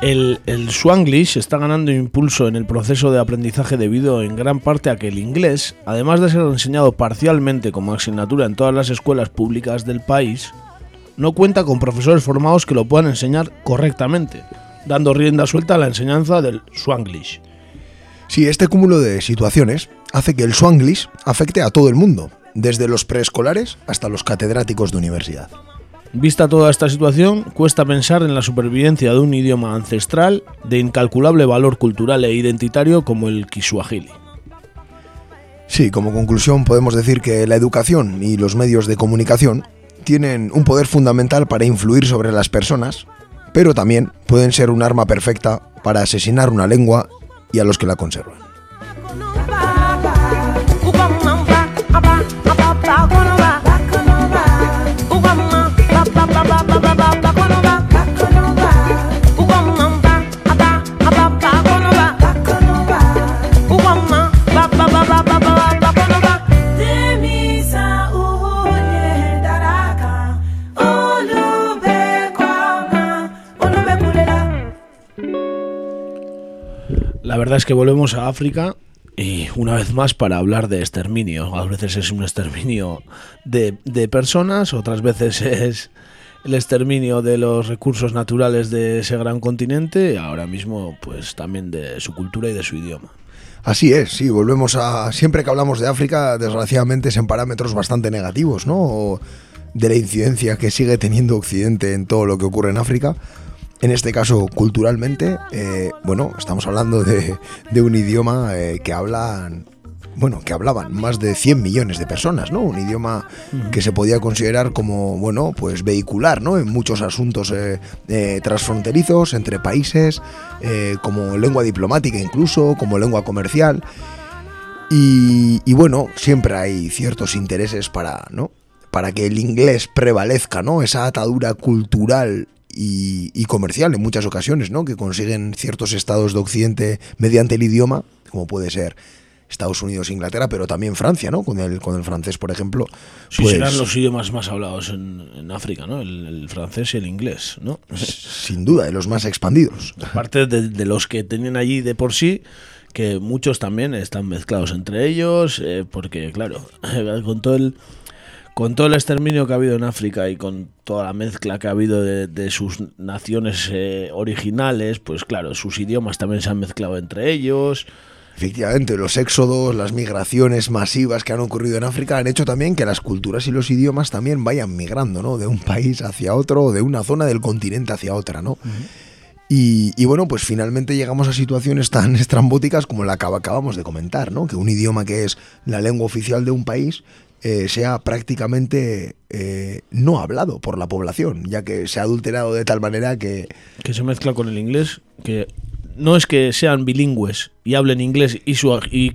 El, Swanglish está ganando impulso en el proceso de aprendizaje debido en gran parte a que el inglés, además de ser enseñado parcialmente como asignatura en todas las escuelas públicas del país, no cuenta con profesores formados que lo puedan enseñar correctamente, dando rienda suelta a la enseñanza del Swanglish. Sí, este cúmulo de situaciones hace que el Swanglish afecte a todo el mundo, desde los preescolares hasta los catedráticos de universidad. Vista toda esta situación, cuesta pensar en la supervivencia de un idioma ancestral de incalculable valor cultural e identitario como el Kiswahili. Sí, como conclusión podemos decir que la educación y los medios de comunicación tienen un poder fundamental para influir sobre las personas, pero también pueden ser un arma perfecta para asesinar una lengua y a los que la conservan. Verdad es que volvemos a África y una vez más para hablar de exterminio. A veces es un exterminio de, de, personas, otras veces es el exterminio de los recursos naturales de ese gran continente, ahora mismo pues también de su cultura y de su idioma. Así es, sí, volvemos a... Siempre que hablamos de África, desgraciadamente es en parámetros bastante negativos, ¿no? De la incidencia que sigue teniendo Occidente en todo lo que ocurre en África en este caso culturalmente, eh, bueno, estamos hablando de, de un idioma eh, que hablan bueno, que hablaban más de 100 millones de personas, ¿no? Un idioma que se podía considerar como, bueno, pues vehicular, ¿no? En muchos asuntos eh, transfronterizos entre países, como lengua diplomática incluso, como lengua comercial. Y, y, bueno, siempre hay ciertos intereses para, ¿no? Para que el inglés prevalezca, ¿no? Esa atadura cultural y, y, comercial en muchas ocasiones, ¿no? Que consiguen ciertos estados de Occidente mediante el idioma, como puede ser Estados Unidos, Inglaterra, pero también Francia, ¿no? Con el, con el francés, por ejemplo. Sí, pues, serán los idiomas más hablados en, en África, ¿no? El, el, francés y el inglés, ¿no? Sin duda, de los más expandidos. Aparte de, de los que tenían allí de por sí, que muchos también están mezclados entre ellos, eh, porque claro, con todo el con todo el exterminio que ha habido en África y con toda la mezcla que ha habido de, de sus naciones eh, originales, pues claro, sus idiomas también se han mezclado entre ellos. Efectivamente, los éxodos, las migraciones masivas que han ocurrido en África han hecho también que las culturas y los idiomas también vayan migrando, ¿no? De un país hacia otro o de una zona del continente hacia otra, ¿no? Uh -huh. Y, y, bueno, pues finalmente llegamos a situaciones tan estrambóticas como la que acabamos de comentar, ¿no? Que un idioma que es la lengua oficial de un país eh, sea prácticamente eh, no hablado por la población, ya que se ha adulterado de tal manera que... Que se mezcla con el inglés, que no es que sean bilingües y hablen inglés y, su, y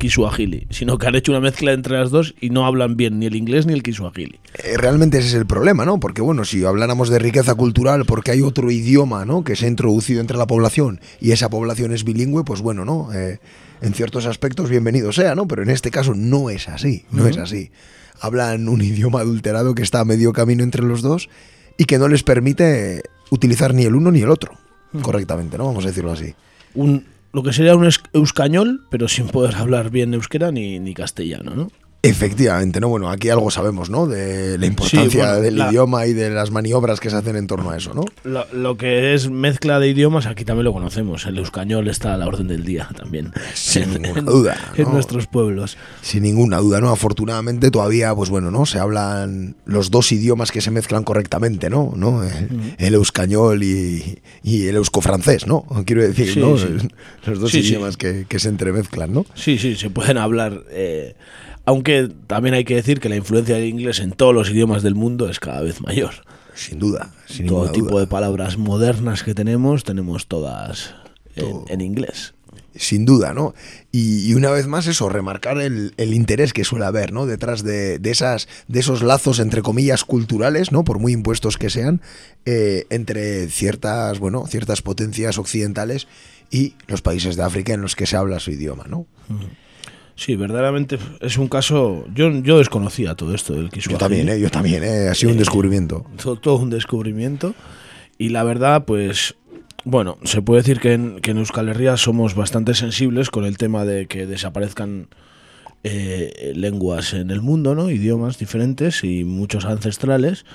sino que han hecho una mezcla entre las dos y no hablan bien ni el inglés ni el kisuahili. Eh, realmente ese es el problema, ¿no? Porque bueno, si habláramos de riqueza cultural porque hay otro idioma, ¿no? Que se ha introducido entre la población y esa población es bilingüe, pues bueno, ¿no? Eh, en ciertos aspectos bienvenido sea, ¿no? Pero en este caso no es así, no uh -huh. es así. Hablan un idioma adulterado que está a medio camino entre los dos y que no les permite utilizar ni el uno ni el otro uh -huh. correctamente, ¿no? Vamos a decirlo así un, lo que sería un euskañol, pero sin poder hablar bien euskera ni, ni castellano, ¿no? Efectivamente, ¿no? Bueno, aquí algo sabemos, ¿no? De la importancia sí, bueno, del la, idioma y de las maniobras que se hacen en torno a eso, ¿no? Lo, lo, que es mezcla de idiomas, aquí también lo conocemos. El euskañol está a la orden del día también. Sin en, ninguna duda. En, ¿no? en nuestros pueblos. Sin ninguna duda, ¿no? Afortunadamente todavía, pues bueno, ¿no? Se hablan los dos idiomas que se mezclan correctamente, ¿no? ¿No? El, mm. el euskañol y, y, el euskofrancés, ¿no? Quiero decir, sí, ¿no? Sí. Los dos idiomas que, que, se entremezclan, ¿no? Sí, sí, se pueden hablar. Eh, aunque también hay que decir que la influencia del inglés en todos los idiomas del mundo es cada vez mayor. Sin duda. Sin Todo tipo duda. de palabras modernas que tenemos, tenemos todas en, en inglés. Sin duda, ¿no? Y, y, una vez más eso, remarcar el, el, interés que suele haber, ¿no? Detrás de, de, esas, de esos lazos, entre comillas, culturales, ¿no? Por muy impuestos que sean, eh, entre ciertas, bueno, ciertas potencias occidentales y los países de África en los que se habla su idioma, ¿no? Uh -huh. Sí, verdaderamente es un caso. Yo, yo desconocía todo esto del Kiswahili. Yo también, ¿eh? yo también, ¿eh? ha sido un descubrimiento. Todo, todo, un descubrimiento. Y la verdad, pues. Bueno, se puede decir que en, que en Euskal Herria somos bastante sensibles con el tema de que desaparezcan eh, lenguas en el mundo, ¿no? idiomas diferentes y muchos ancestrales.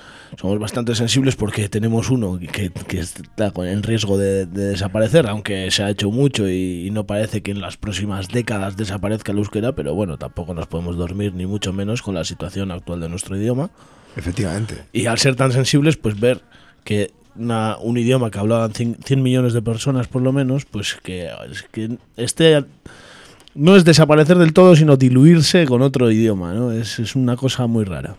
Somos bastante sensibles porque tenemos uno que, que está en riesgo de, de, desaparecer, aunque se ha hecho mucho y, y, no parece que en las próximas décadas desaparezca el euskera, pero bueno, tampoco nos podemos dormir ni mucho menos con la situación actual de nuestro idioma. Efectivamente. Y al ser tan sensibles, pues ver que una, un idioma que hablaban 100, 100 millones de personas por lo menos, pues que, que esté no es desaparecer del todo, sino diluirse con otro idioma, ¿no? Es, es una cosa muy rara.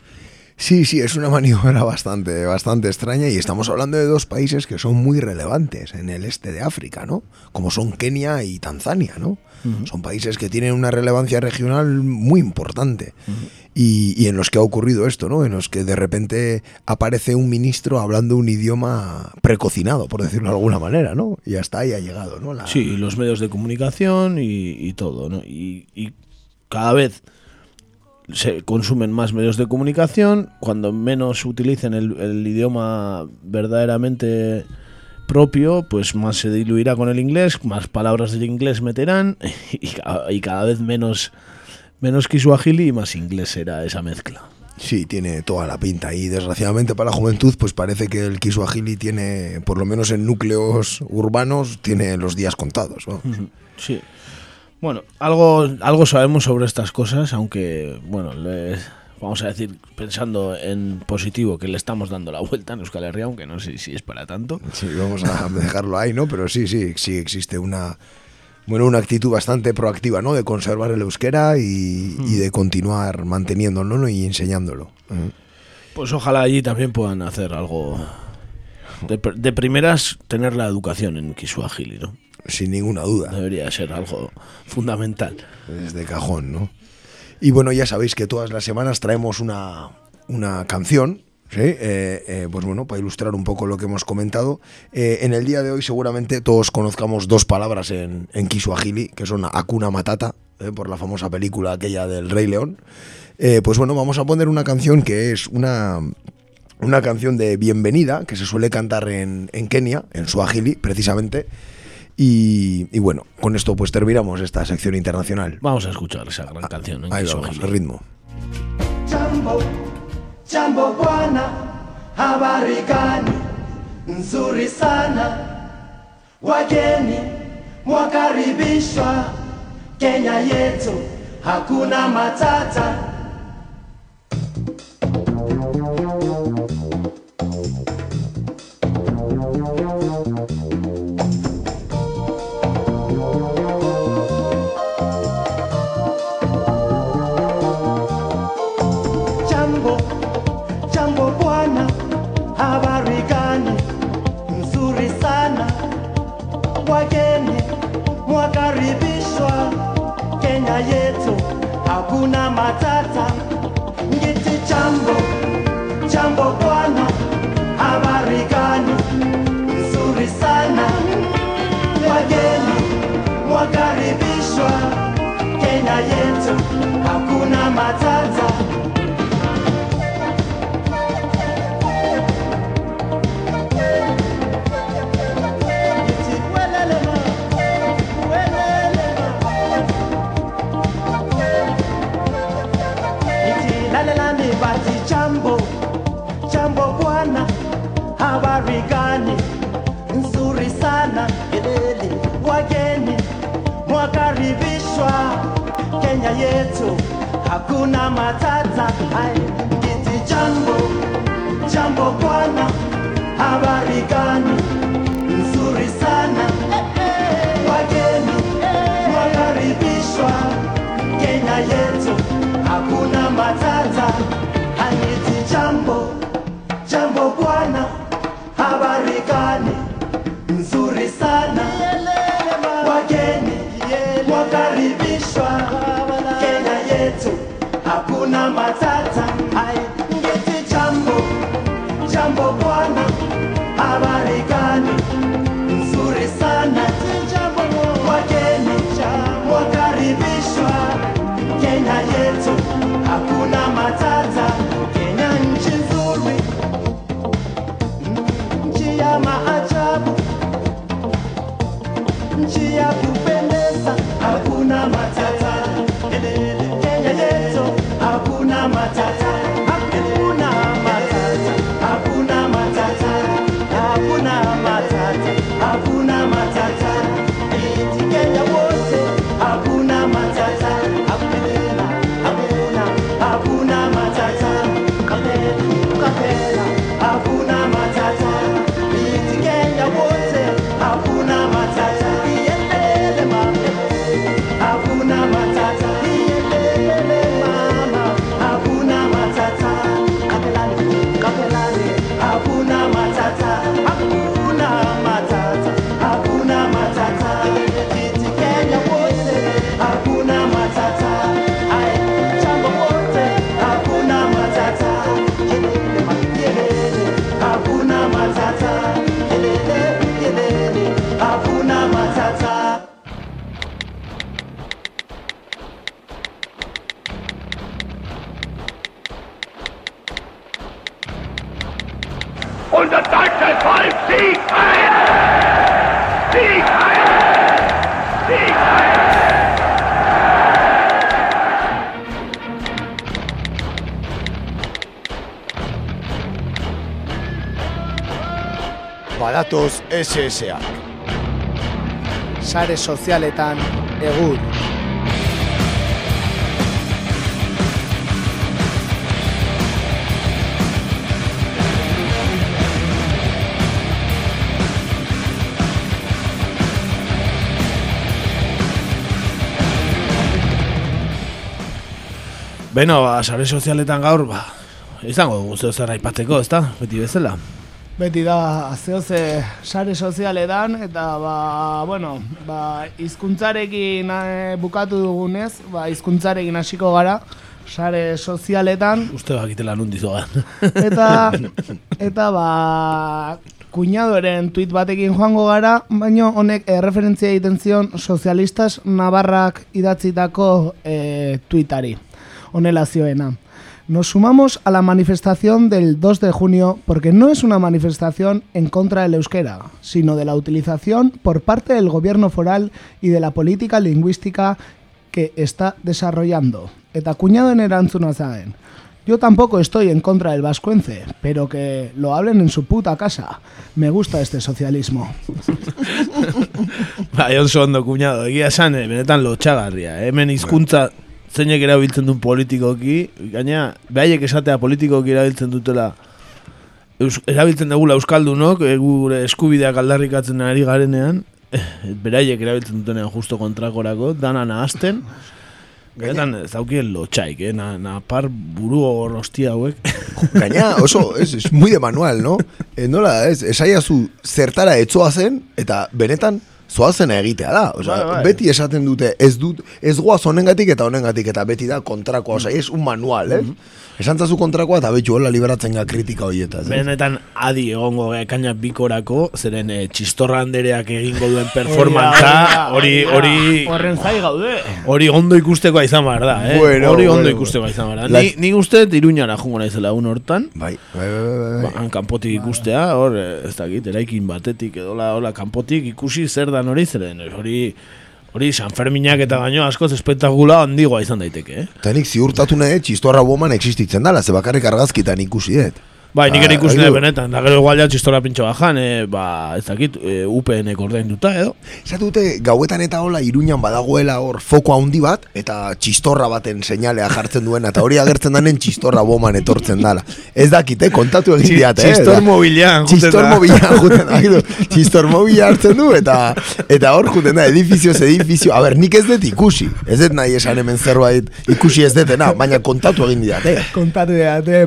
Sí, sí, es una maniobra bastante, bastante extraña y estamos hablando de dos países que son muy relevantes en el este de África, ¿no? Como son Kenia y Tanzania, ¿no? Uh -huh. Son países que tienen una relevancia regional muy importante uh -huh. y, y, en los que ha ocurrido esto, ¿no? En los que de repente aparece un ministro hablando un idioma precocinado, por decirlo de alguna manera, ¿no? Y hasta ahí ha llegado, ¿no? La... Sí, los medios de comunicación y, y todo, ¿no? Y, y cada vez se consumen más medios de comunicación, cuando menos utilicen el, el, idioma verdaderamente propio, pues más se diluirá con el inglés, más palabras del inglés meterán y, y cada vez menos, menos kiswahili y más inglés será esa mezcla. Sí, tiene toda la pinta y desgraciadamente para la juventud pues parece que el Kiswahili tiene, por lo menos en núcleos urbanos, tiene los días contados. ¿no? Sí. Bueno, algo, algo sabemos sobre estas cosas, aunque, bueno, le, vamos a decir, pensando en positivo, que le estamos dando la vuelta en Euskal Herria, aunque no sé si es para tanto. Sí, vamos a dejarlo ahí, ¿no? Pero sí, sí, sí existe una Bueno, una actitud bastante proactiva, ¿no? De conservar el euskera y, y de continuar manteniéndolo ¿no? y enseñándolo. ¿eh? Pues ojalá allí también puedan hacer algo. De, pr- de primeras, tener la educación en Kiswahili, ¿no? Sin ninguna duda. Debería ser algo fundamental. Desde cajón, ¿no? Y bueno, ya sabéis que todas las semanas traemos una, una canción, ¿sí? Eh, eh, pues bueno, para ilustrar un poco lo que hemos comentado. Eh, en el día de hoy seguramente todos conozcamos dos palabras en, en Kiswahili, que son Akuna Matata, por la famosa película aquella del Rey León. Pues bueno, vamos a poner una canción que es una, una canción de bienvenida, que se suele cantar en, en Kenia, en Swahili, precisamente. Y, y bueno, con esto pues terminamos esta sección internacional. Vamos a escuchar esa gran canción en Ahí vamos, el ritmo. Jambo, jambo bwana, habari gani? Nzuri sana, wageni mwakaribishwa Kenya yetu, hakuna matata. intereseak. Sare sozialetan egur. Beno, ba, sare sozialetan gaur, ba, izango dugu zer aipatzeko, ezta? Beti bezala. Beti da, zehoze sare sozialetan, eta ba, bueno, ba, izkuntzarekin eh, bukatu dugunez, ba, izkuntzarekin hasiko gara, sare sozialetan, Uste bakitela nundi zogan. eta, eta ba, kuñadoren tuit batekin joango gara, baino honek eh, referentzia egiten zion sozialistas Navarrak idatzitako eh, tuitari, honela zioena. Nos sumamos a la manifestación del 2 de junio porque no es una manifestación en contra del euskera, sino de la utilización por parte del gobierno foral y de la política lingüística que está desarrollando. Eta erantzuna zaen. Yo tampoco estoy en contra del vascuence, pero que lo hablen en su puta casa. Me gusta este socialismo. Bai, oso ondo, kuñado, egia esan, eh, benetan lotxagarria. Hemen hizkuntza zeinek erabiltzen duen politikoki, gaina, behaiek esatea politikoki erabiltzen dutela, eus, erabiltzen dugula Euskaldunok, eh, gure eskubideak aldarrikatzen ari garenean, eh, beraiek erabiltzen dutenean justo kontrakorako, dana nahazten, Benetan ez daukien lotxaik, eh? Na, na par buru hor hostia hauek. Gaina, oso, es, es muy de manual, no? E, nola, ez, esaiazu zertara etzoa zen, eta benetan zoazena egitea da. Osea, Bai, bai. beti esaten dute, ez dut, ez goaz honengatik eta honengatik, eta beti da kontrakoa, osea, es un manual, eh? Esan zazu kontrakoa, eta betxu hola liberatzen ga kritika horietaz. eh? Benetan adi egongo ekaina bikorako, zeren eh, txistorra andereak egingo duen performantza, hori, hori, Horren zai gaude. hori ondo ikustekoa izan behar da, eh? Bueno, hori ondo bueno. ikustekoa izan behar da. Ni, ni uste iruñara jungo naizela un hortan, Bai, bai, bai, bai, bai. ba, kanpotik ikustea, hor, ez dakit, eraikin batetik edo la, hola, kanpotik ikusi zer dan hori zeren, hori, hori San Ferminak eta baino askoz espektakula handigoa izan daiteke, eh? Eta nik ziurtatu nahi, txistorra woman existitzen dala, ze bakarrik argazkitan ikusi dut. Bai, nik ere ikusten aizu. dut benetan, da gero igual txistora pintxo bajan, e, ba, ez dakit, e, UPN-ek ordainduta edo. Zatu dute, gauetan eta hola iruñan badagoela hor foko handi bat, eta txistorra baten seinalea jartzen duena, eta hori agertzen danen txistorra boman etortzen dala. Ez dakite, kontatu egin diat, eh? txistor juten Txistor da. mobilean juten da, txistor mobila hartzen du, eta eta hor juten da, edifizioz edifizio, a ber, nik ez dut ikusi, ez dut nahi esan hemen zerbait ikusi ez detena, baina kontatu egin diat, eh? Kontatu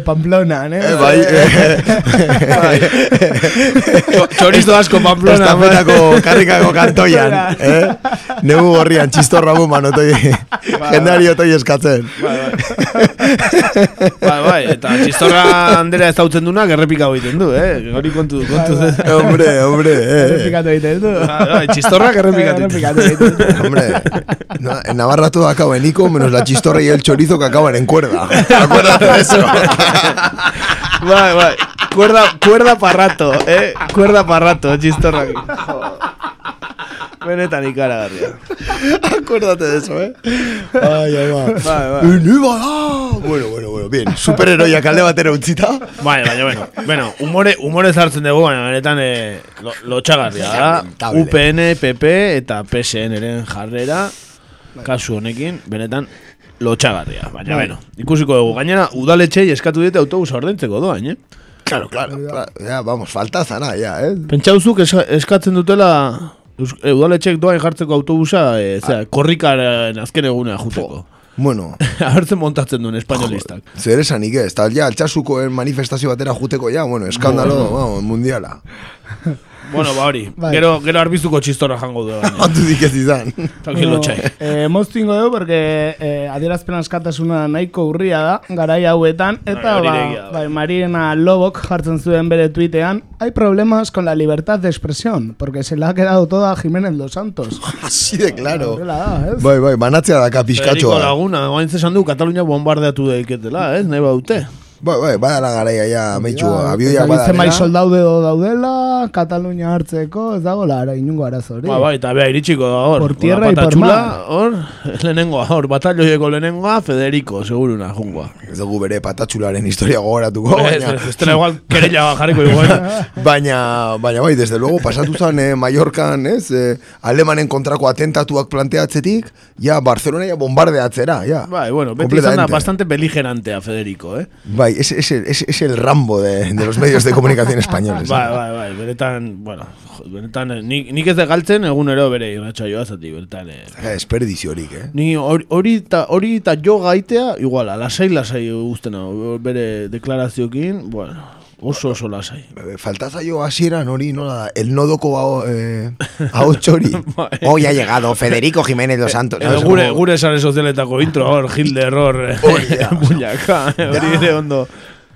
Pamplonan, eh? Eh, bai, eh, Txo- Txorizo asko Pamplona. Estafetako karrikako kantoian, eh? Negu gorrian, txistorra buman, otoi, jendari otoi eskatzen. Bai, bai, eta txistorra handera ez dautzen dunak errepika egiten du, eh? Hori kontu, kontu. Bai, bai, hombre, hombre, eh. Errepikatu egiten du. bai, txistorrak errepikatu Errepikatu egiten du. Hombre, en Navarra todo acaba en Ico, menos la chistorra y el chorizo que acaban en cuerda. Acuérdate de eso. Bai, bai, cuerda, cuerda pa rato, eh? Cuerda pa rato, txistorrak. Benetan ikaragarria. Acuérdate de eso, eh. Ay, ay, va. Bai, bai. Univa da! Bueno, bueno, bueno, bien. Superheroiak alde batera utzita. Bai, baina, bueno, bueno, humore, humore zartzen dugu, baina benetan eh, lo, lotxagarria da. UPN, PP eta PSN eren jarrera, kasu honekin, benetan lotxagarria. Baina, Bai. bueno, ikusiko dugu. Gainera, udaletxei eskatu diete autobusa ordaintzeko doain, eh? Claro, claro, claro. Ya, vamos, falta zana, ya, eh. Pentsauzuk eska, eskatzen dutela e, udaletxek doain jartzeko autobusa, e, zera, korrikaren azken egunea juteko. Bueno, Abertzen montatzen duen espainolistak. zer esanik ez, tal ja, altxasuko manifestazio batera juteko ja, bueno, eskandalo, vamos, mundiala. Bueno, ba hori, Bai. gero, gero arbizuko txistorra jango du. baina. Hantu dik ez izan. Tranquil lotxai. eh, moztu ingo dugu, porque eh, adierazpen askatasuna nahiko urria da, garai hauetan, eta hori ba, da. bai, Marina Lobok jartzen zuen bere tuitean, hay problemas con la libertad de expresión, porque se le ha quedado toda a Jiménez Los Santos. Así de claro. Horrela da, ez? Bai, bai, banatzea daka Federico. Laguna, guain zesan du, Katalunia bombardeatu daiketela, ez? Nahi baute. Bai, bai, badala garaia ja, Ja, abioia dakit zenbait badala. soldaude daudela, Katalunia hartzeko, ez dago lara inungo arazo hori. Ba, bai, eta bea iritsiko da hor. Por tierra y por mar. Hor, lehenengoa, hor, batalloieko lehenengoa, Federico, seguruna, jungoa. Ez dugu bere patatxularen historia gogoratuko, Ez, baina, ez, ez igual kerella jarriko igual. baina, baina bai, desde luego, pasatu zen eh, Mallorcan, ez, eh, alemanen kontrako atentatuak planteatzetik, ja, Barcelona ja bombardeatzera, ja. Bai, bueno, beti izan da bastante beligerantea, Federico, eh? Bai, es, es, el, es, es el Rambo de, de los medios de comunicación españoles. Bai, bai, bai, benetan, bueno, benetan, eh, nik, nik ez da galtzen egunero bere irratsaioa zati, benetan, eh. Eh? Ni hori hori ta hori ta jo gaitea iguala, lasai lasai guztena bere deklarazioekin, bueno, oso oso lasai. Falta zaio hasieran hori, nola da, el nodoko hau, eh, hau txori. Hoy ha llegado Federico Jiménez dos Santos. Edo ¿sabes? gure, gure sare sozialetako intro, hor, Hilder, hor, eh, buñaka, eh, hori ere ondo.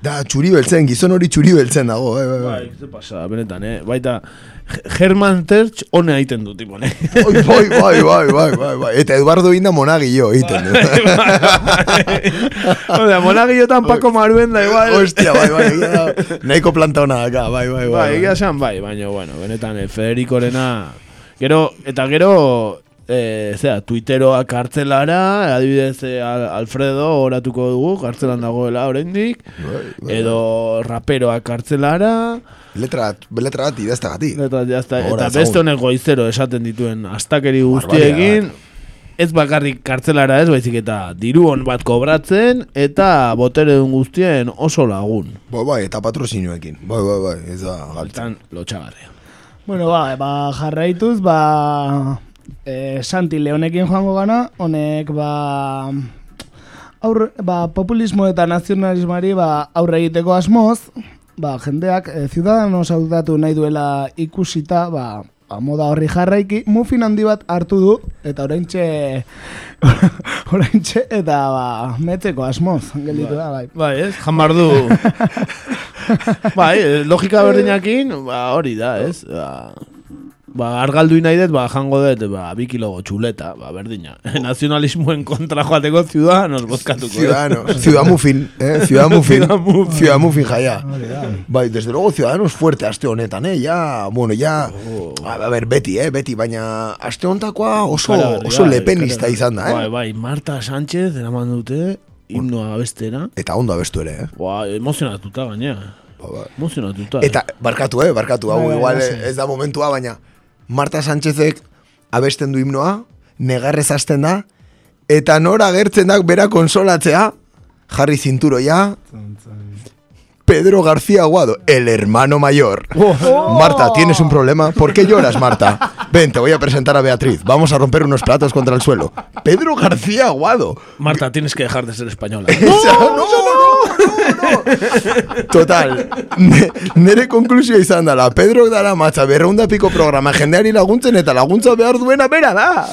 Da, txuri beltzen, gizon hori txuri beltzen dago, bai, bai. Bai, ze pasa, benetan, eh? Baita, Herman Tertz hone egiten du, tipo, ne? Bai, bai, bai, bai, bai, bai, bai. Eta Eduardo Inda monagillo egiten du. Osea, monagillotan Paco Maruen da igual. Hostia, bai, bai, egia da. Nahiko planta hona daka, bai, bai, bai. Bai, egia bai, baina, bueno, benetan, eh, Federikorena... Gero, eta gero, eh, zera, Twitteroa kartzelara, adibidez, Al- Alfredo oratuko dugu, kartzelan dagoela oraindik, edo raperoa kartzelara, Letra, letra bat idaztagatik. Eta, jazta, Gora, eta beste honek goizero esaten dituen astakeri guztiekin, ez bakarrik kartzelara ez, baizik eta diru on bat kobratzen, eta botere dun guztien oso lagun. Bai, bai, eta patrozinioekin. Bai, bai, bai, ez da galtzen. Lotxagarria. Bueno, ba, ba jarraituz, ba, e, Santi Leonekin joango gana, honek, ba, aurre, ba, populismo eta nazionalismari ba, aurre egiteko asmoz, ba, jendeak e, ciudadanos hautatu nahi duela ikusita, ba, ba, moda horri jarraiki, mufin handi bat hartu du, eta oraintxe, oraintxe, eta ba, metzeko asmoz, gelditu da, bai. Bai, ez? Jamar du. bai, eh, logika berdinakin, ba, hori da, ez? Ba, ba argaldu nahi dut, ba, jango dut, ba, bi kilogo txuleta, ba, berdina. Nazionalismoen kontra joateko ciudadanos bozkatuko. Ciudadanos, Ciudad Mufin, eh? Ciudad Mufin, Ciudad Mufin. Jaia. Bai, desde luego Ciudadanos fuerte aste honetan, eh? Ya, bueno, ya, a, a ver, beti, eh? Beti, baina aste honetakoa oso, oso lepenista izan da, eh? Bai, bai, Marta Sánchez eraman dute himnoa abestera. Eta ondo abestu ere, eh? Ba, emozionatuta gainera. Emozionatuta. Eta, barkatu, eh? Barkatu, hau, Bai, bai, igual bai, ez da momentua, baina Marta Sánchezek abesten du himnoa, negarrez hasten da, eta nora agertzen da bera konsolatzea, jarri zinturoia, Pedro García Aguado, el hermano mayor. Marta, ¿tienes un problema? ¿Por qué lloras, Marta? Ven, te voy a presentar a Beatriz. Vamos a romper unos platos contra el suelo. Pedro García Aguado. Marta, tienes que dejar de ser española. Total, ne, nere konklusioa izan dela, Pedro dara matza berreunda piko programa jendeari laguntzen eta laguntza behar duena bera da.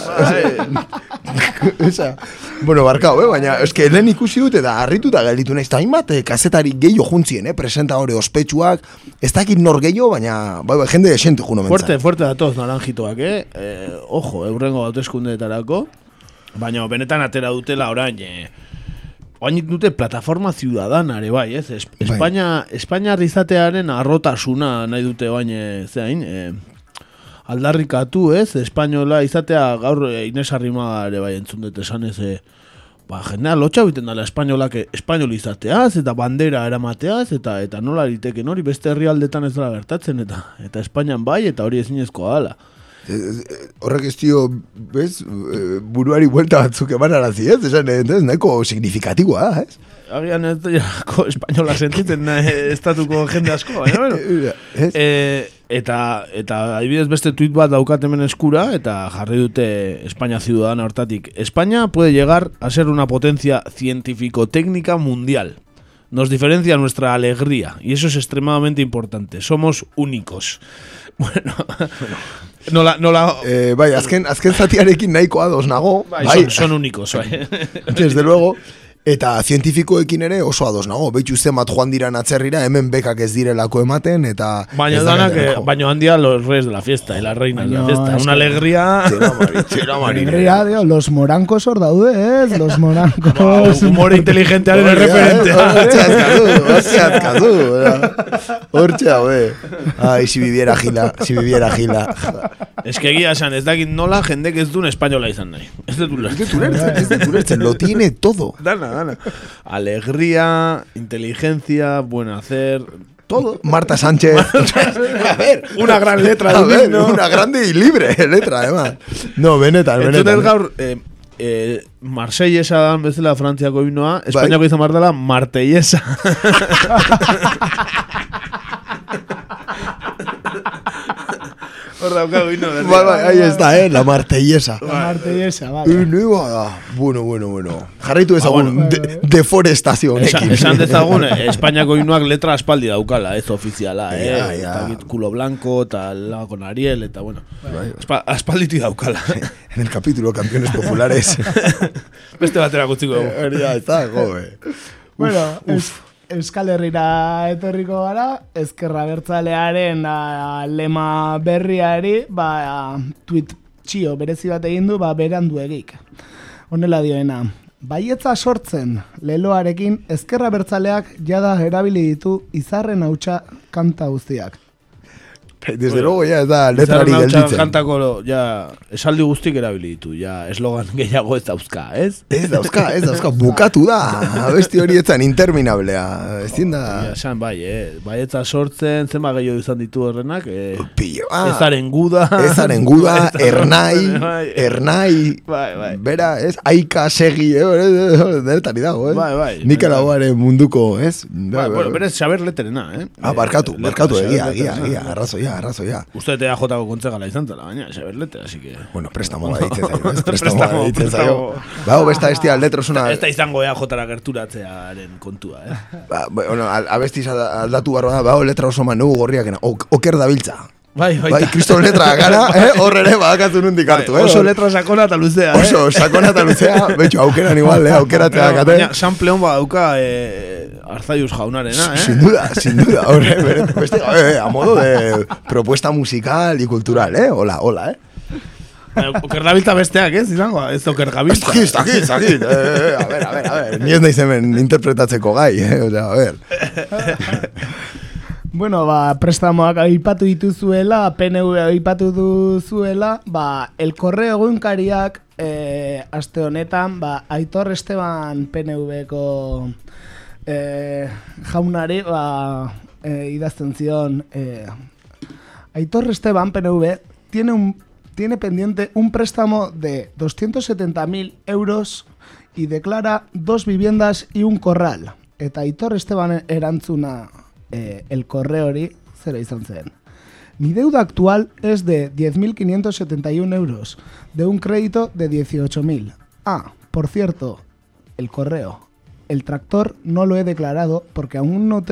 Esa, bueno, barkau, eh? baina eske lehen ikusi dut eta harrituta gelditu naiz, eta hainbat eh, kazetari gehiago juntzien, eh? presenta hori ospetsuak, ez dakit nor gehiago, baina bai, bai, jende desente juno mentza. Fuerte, fuerte datoz naranjitoak, eh? eh ojo, eurrengo hauteskundeetarako. Baina benetan atera dutela orain, eh, Oain dute plataforma ciudadanare bai, ez? Es, Espainia, Espainiar izatearen arrotasuna nahi dute oain, eh, zeain, eh, aldarrikatu, ez? Espainola izatea gaur eh, Ines Arrimagare bai entzun dut esan ez, eh, ba, jendea lotxa biten dela espainolak eh, espainol izateaz, eta bandera eramateaz, eta eta nola liteken hori beste herrialdetan ez dela gertatzen, eta eta Espainian bai, eta hori ezinezkoa dela. Horrek ez dio, bez, eh, buruari buelta batzuk eman arazi, ez? Esan, eh, ez, nahiko signifikatiboa da, ez? Agian ez jako espainola sentitzen eh, estatuko jende asko, baina bueno. E, eta, eta adibidez beste tuit bat daukat hemen eskura, eta jarri dute España ciudadana hortatik. España puede llegar a ser una potencia científico-técnica mundial. Nos diferencia nuestra alegría, y eso es extremadamente importante. Somos únicos. Bueno, nola, nola, Eh, bai, azken, azken zatiarekin nahiko ados nago. bai, son, son únicos, bai. Desde luego, eta zientifikoekin ere oso ados nago. Beitzu zenbat joan diran atzerrira, hemen bekak ez direlako ematen, eta... Baina ez da danak, eh, baina handia los reyes de la fiesta y las reinas de la fiesta. es Una alegría. Alegría, tío, los morancos hor daude, ez? Los morancos. humor inteligentearen erreferentea. eh, Hortxe azkatu, hortxe azkatu. Hortxe hau, eh. Ai, si viviera gila, si viviera gila. Es que egia esan, ez dakit nola jendek ez duen espainola izan nahi. Ez. Ez dut ulertzen, ez dut ulertzen, lo tiene todo. Dana, Alegría, inteligencia, buen hacer, todo. Marta Sánchez. a ver. Una gran letra A ver, una grande y libre letra, además. No, benetan, benetan. ez gaur, eh, eh, Marsellesa dan bezala Frantziako himnoa, Espainiako izan behar dela Martellesa. Hor himno. Bai, bai, ahí está, eh, la martellesa. La martellesa, no iba da. Bueno, bueno, bueno. Jarraitu ezagun bueno. de, deforestazio Esan, honekin. esan dezagun, eh, Espainiako himnoak letra aspaldi daukala, ez ofiziala, eh? Ja, ja. Eta culo blanco, eta lago con Ariel, eta bueno. Bai. Aspa, aspalditi daukala. En el capítulo Campeones Populares. Beste batera gutziko. Hori da, eta, joe. Bueno, es, Euskal Herrira etorriko gara, ezkerra bertzalearen a, lema berriari, ba, tweet txio berezi bat egin du, ba, beranduegik. Honela dioena, baietza sortzen leloarekin ezkerra bertzaleak jada erabili ditu izarren hautsa kanta guztiak. Desde luego ya ez da hautsa gelditzen. Kantako, ja, esaldi guztik erabili ditu, ja, eslogan gehiago ez dauzka, ez? Ez dauzka, ez dauzka, bukatu da. Abesti hori etzan interminablea. Ezin da... Ja, esan, bai, eh, baietza sortzen, zenba gehiago izan ditu horrenak, eh, Pillo, ah. ezaren guda, Ezaren guda, da- ernai, bai, ernai, bai, bai. bera, ez, aika segi, eh, denetari dago, eh? Bai, bai. Nikaraguaren munduko, ez? Bai, bueno, berez saber leterena, eh? Ah, barkatu, barkatu, letra, egia, egia, egia, arrazoia, arrazoia. Uste te jotako kontzegala izan zela, baina, saber letra, así que... Bueno, prestamo da ditzen zaio, ez? Prestamo da ditzen zaio. Ba, besta estia letrosuna... Ez da izango ea jotara gerturatzearen kontua, eh? Ba, bueno, alda- aldatu barro da, ba, letra oso man, nugu gorriak, ok, oker dabiltza. Bai, bai. Bai, kriston letra gara, eh? Hor ere badakatu nundik hartu, eh? Oso letra sakona eta luzea, eh? Oso sakona eta luzea, betxo, aukeran igual, eh? Aukeratzea kate. Baina, sample hon badauka eh, Arzaius jaunarena, eh? Sin duda, sin duda. Horre, bere, beste, eh, a modo de propuesta musical y cultural, eh? Hola, hola, eh? Eh, Oker gabiltza besteak, ez? Izango, ez oker está aquí, está aquí. Eh, eh, a ver, a ver, a ver. Ni ez naiz hemen interpretatzeko gai, eh? O sea, a ver. Bueno, ba, prestamoak aipatu dituzuela, PNV aipatu duzuela, ba, el correo egunkariak eh, aste honetan, ba, Aitor Esteban PNV-ko eh, jaunari, ba, eh, idazten zion, eh, Aitor Esteban PNV tiene un tiene pendiente un préstamo de 270.000 euros y declara dos viviendas y un corral. Eta Aitor Esteban erantzuna eh, el correo. Mi deuda actual es de 10.571 euros, de un crédito de 18.000. Ah, por cierto, el correo. El tractor no lo he declarado porque aún no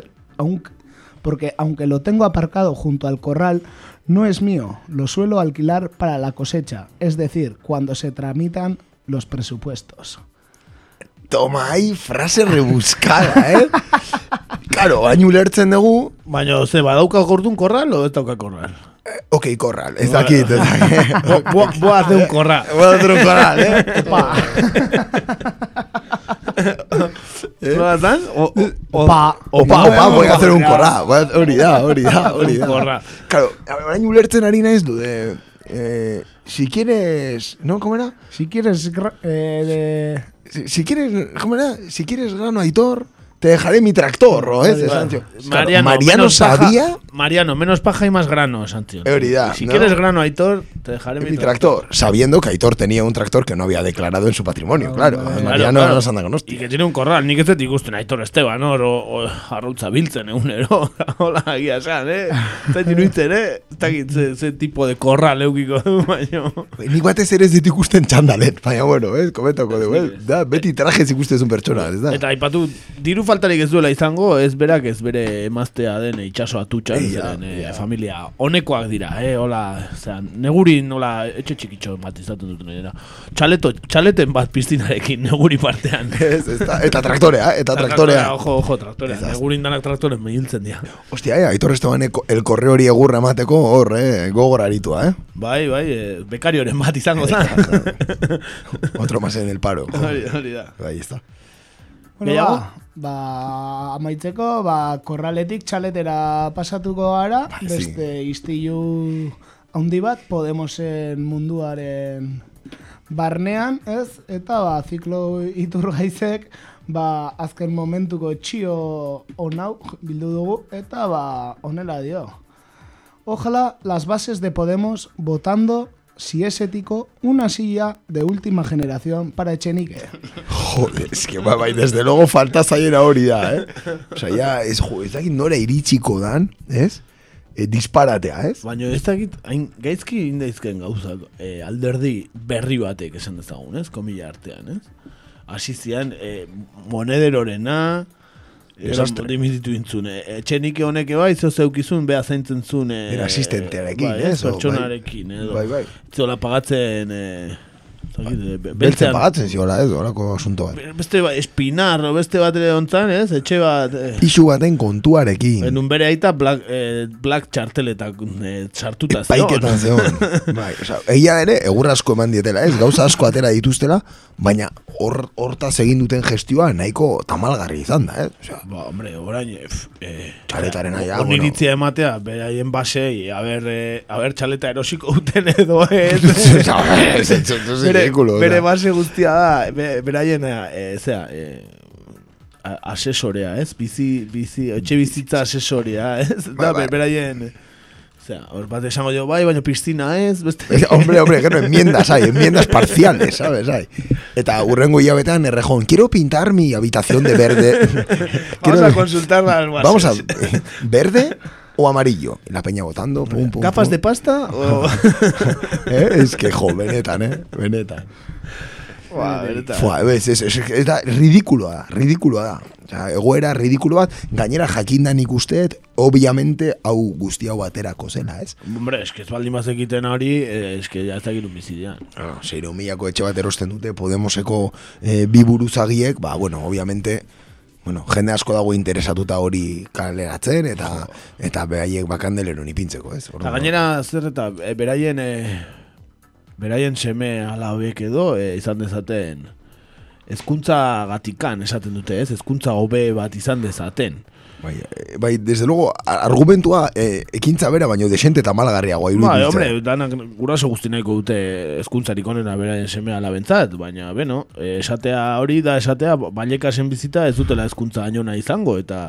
porque aunque lo tengo aparcado junto al corral, no es mío, lo suelo alquilar para la cosecha, es decir, cuando se tramitan los presupuestos. Toma ahí, frase rebuscada, eh? Claro, baina ulertzen dugu, Baina, ze, badauka gordun korral o ez dauka korral? ok, korral, ez dakit, ez dakit. Bo- bo- Boaz de un korral. Voy a hacer un korral, eh? Nola zan? O, o, o, Pa. Opa, opa, voy a hacer un korral. Hori da, hori da, hori da. Korral. Claro, orain ulertzen ari naiz du, de... Eh, si quieres... ¿No? ¿Cómo era? Si quieres eh, de... Si, quieres... ¿Cómo era? Si quieres grano Aitor, te dejaré mi tractor, ¿o es? Sancho. Mariano, Mariano menos paja- sabía Mariano, menos paja y más grano, Sancho. Da, Si ¿no? quieres grano, Aitor, te dejaré mi tractor, sabiendo que Aitor tenía un tractor que no había declarado en su patrimonio, claro. Claro, Mariano claro. no anda con Y hostia. que tiene un corral, nik ez dut ikusten Aitor Esteban, hor, o, o arrautza biltzen egunero. Hola, egia esan, eh? Zait iruditzen, eh? Dakit ze, ze tipo de corral eukiko du, baina... Nik batez ere ez dit ikusten txandalet, baina bueno, eh, komentako dugu, eh, da, beti trajes ikustezun pertsona, ez da? Eta aipatu, diru faltarik ez duela izango, ez berak ez bere emaztea den itxaso atutxan, Eia, zeren eh, familia honekoak dira, eh, hola, zean, negurin, hola, etxe txikitxo bat izaten duten dira. Txaleto, txaleten bat piztinarekin neguri partean. Ez, ez da, eta traktorea, eta traktorea. Ojo, ojo, traktorea. Negurin danak traktoren mehiltzen dira. Hostia, eh, Aitor Esteban el correo hori egurra emateko hor, eh, gogor aritua, eh? Bai, bai, eh, bekarioren bat izango zen. Otro más en el paro. Hori, hori da. Ahí está. Bueno, Gehiago? Ba, ba, amaitzeko, ba, korraletik txaletera pasatuko gara, Bai, beste istilu handi bat, Podemosen munduaren barnean, ez? Eta, ba, ziklo iturgaizek, ba, azken momentuko txio onau bildu dugu, eta, ba, honela dio. Ojalá las bases de Podemos votando si es ético, una silla de última generación para Echenique. Joder, es que bai, desde luego falta zaiera hori da, eh? Osa, ya, ez, jo, ez dakit nora iritsiko dan, ez? E, disparatea, ez? Baina ez dakit, hain gaizki indaizken gauzak e, alderdi berri batek esan dezagun, ez? Komila artean, ez? Hasi zian, e, monederorena, Desastre. Dimititu intzun, e, etxenike honeke bai, zo zeukizun, beha zaintzen zuen... E, Era asistentearekin, bai, ez? bai. Pertsonarekin, edo. Bai, bai. Zola pagatzen... E, zakit, e, be- Beltzen pagatzen ziola, ez? Horako asunto bat. Beste bat, espinar, beste bat ere ontzan, ez? Etxe bat... E, Pisu baten kontuarekin. Enun bere aita black, eh, black charteletak eh, sartuta Paiketan zeon. bai, oza, egia ere, egur asko eman dietela, ez? Gauza asko atera dituztela, baina hor, hortaz egin duten gestioa nahiko tamalgarri izan da, ez? Osea, Ba, hombre, orain... Eh, Txaletaren aia, bueno. iritzia ematea, beraien basei, haber, eh, haber txaleta erosiko duten edo ez. Ez, bere, bere base guztia da, be, beraien, eh, zera, eh, asesorea, ez? Bizi, bizi, etxe bizitza asesorea, ez? Da, bai. be- beraien... Osea, hor bat esango jo, bai, baina piztina ez, beste... Hombre, hombre, gero enmiendas hay, enmiendas parciales, ¿sabes? Hay. Eta urrengo hilabetean errejón, quiero pintar mi habitación de verde. Vamos a consultar las bases. Vamos a... ¿Verde o amarillo? La peña votando, pum, pum, ¿Capas pum. de pasta o...? ¿Eh? Es que, jo, benetan, eh? Benetan. Ba. Fua, ez, ez, ez, ez da, ridikuloa da, ridikuloa da. Osea, egoera ridikulo bat, gainera jakindan ikusteet, obviamente, hau guzti hau aterako zela, ez? Hombre, es que ez baldin bazekiten hori, eh, es que ya ez dakit bizidean. Ah, Seiro milako etxe bat erosten dute Podemoseko eh, bi buruzagiek, ba, bueno, obviamente, bueno, jende asko dago interesatuta hori kaleratzen, eta eta behaiek bakandeleron ipintzeko, ez? Orduan, gainera, zer eta e, beraien, e, beraien seme ala horiek edo e, izan dezaten ezkuntza gatikan esaten dute, ez? Ezkuntza hobe bat izan dezaten. Bai, eh, bai, desde luego, argumentua eh, ekintza bera, baino desente eta malagarriagoa Bai, iruditzen. hombre, danak guraso guzti nahiko dute ezkuntzarik onena beraien seme ala bentzat, baina, beno, e, esatea hori da esatea, balekasen bizita ez dutela ezkuntza ainona izango, eta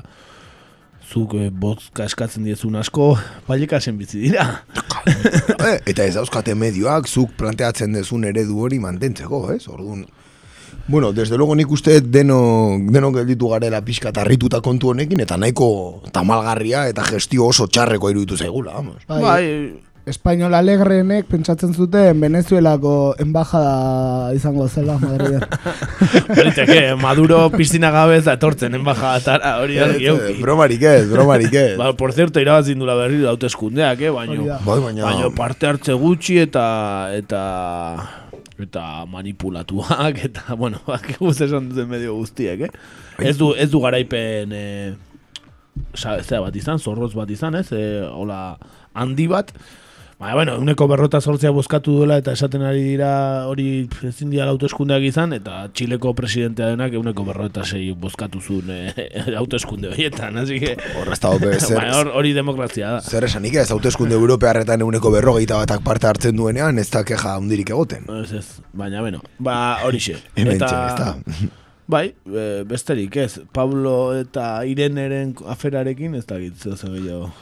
zuk e, bozka eskatzen diezun asko, balekasen bizi dira. Eh, eta ez dauzkate medioak, zuk planteatzen dezun eredu hori mantentzeko, ez? Orduan, Bueno, desde luego nik uste deno, deno gelditu garela pixka tarrituta kontu honekin, eta nahiko tamalgarria eta gestio oso txarreko iruditu zaigula, vamos. Bai, Espainola alegrenek pentsatzen zuten Venezuelako embajada izango zela Madriden. Baliteke, Maduro piztina gabe ez da etortzen enbajadatara, hori argi euki. Bromarik ez, bromarik ez. Ba, por cierto, irabazin dula berri hauteskundeak, eh, baino, Hori da. Bai, baina- baino parte hartze gutxi eta eta eta manipulatuak eta bueno, bakigu esan duten medio guztiek, eh? Ez du ez du garaipen eh sa, zera bat izan, zorroz bat izan, ez? Eh, hola handi bat. Baina, bueno, uneko berrota sortzea bozkatu duela eta esaten ari dira hori ezin dira hauteskundeak izan eta Txileko presidentea denak uneko berrota sei bozkatu zuen hauteskunde horietan, así que... Horra Baina hor- hori demokrazia da. Zer esanik ez, hauteskunde europearretan euneko berrogeita batak parte hartzen duenean, ez da keja hundirik egoten. Ez ez, baina beno, ba horixe. Hementxe, ez da. Bai, e, besterik ez, Pablo eta Ireneren aferarekin ez da gitzu zen gehiago.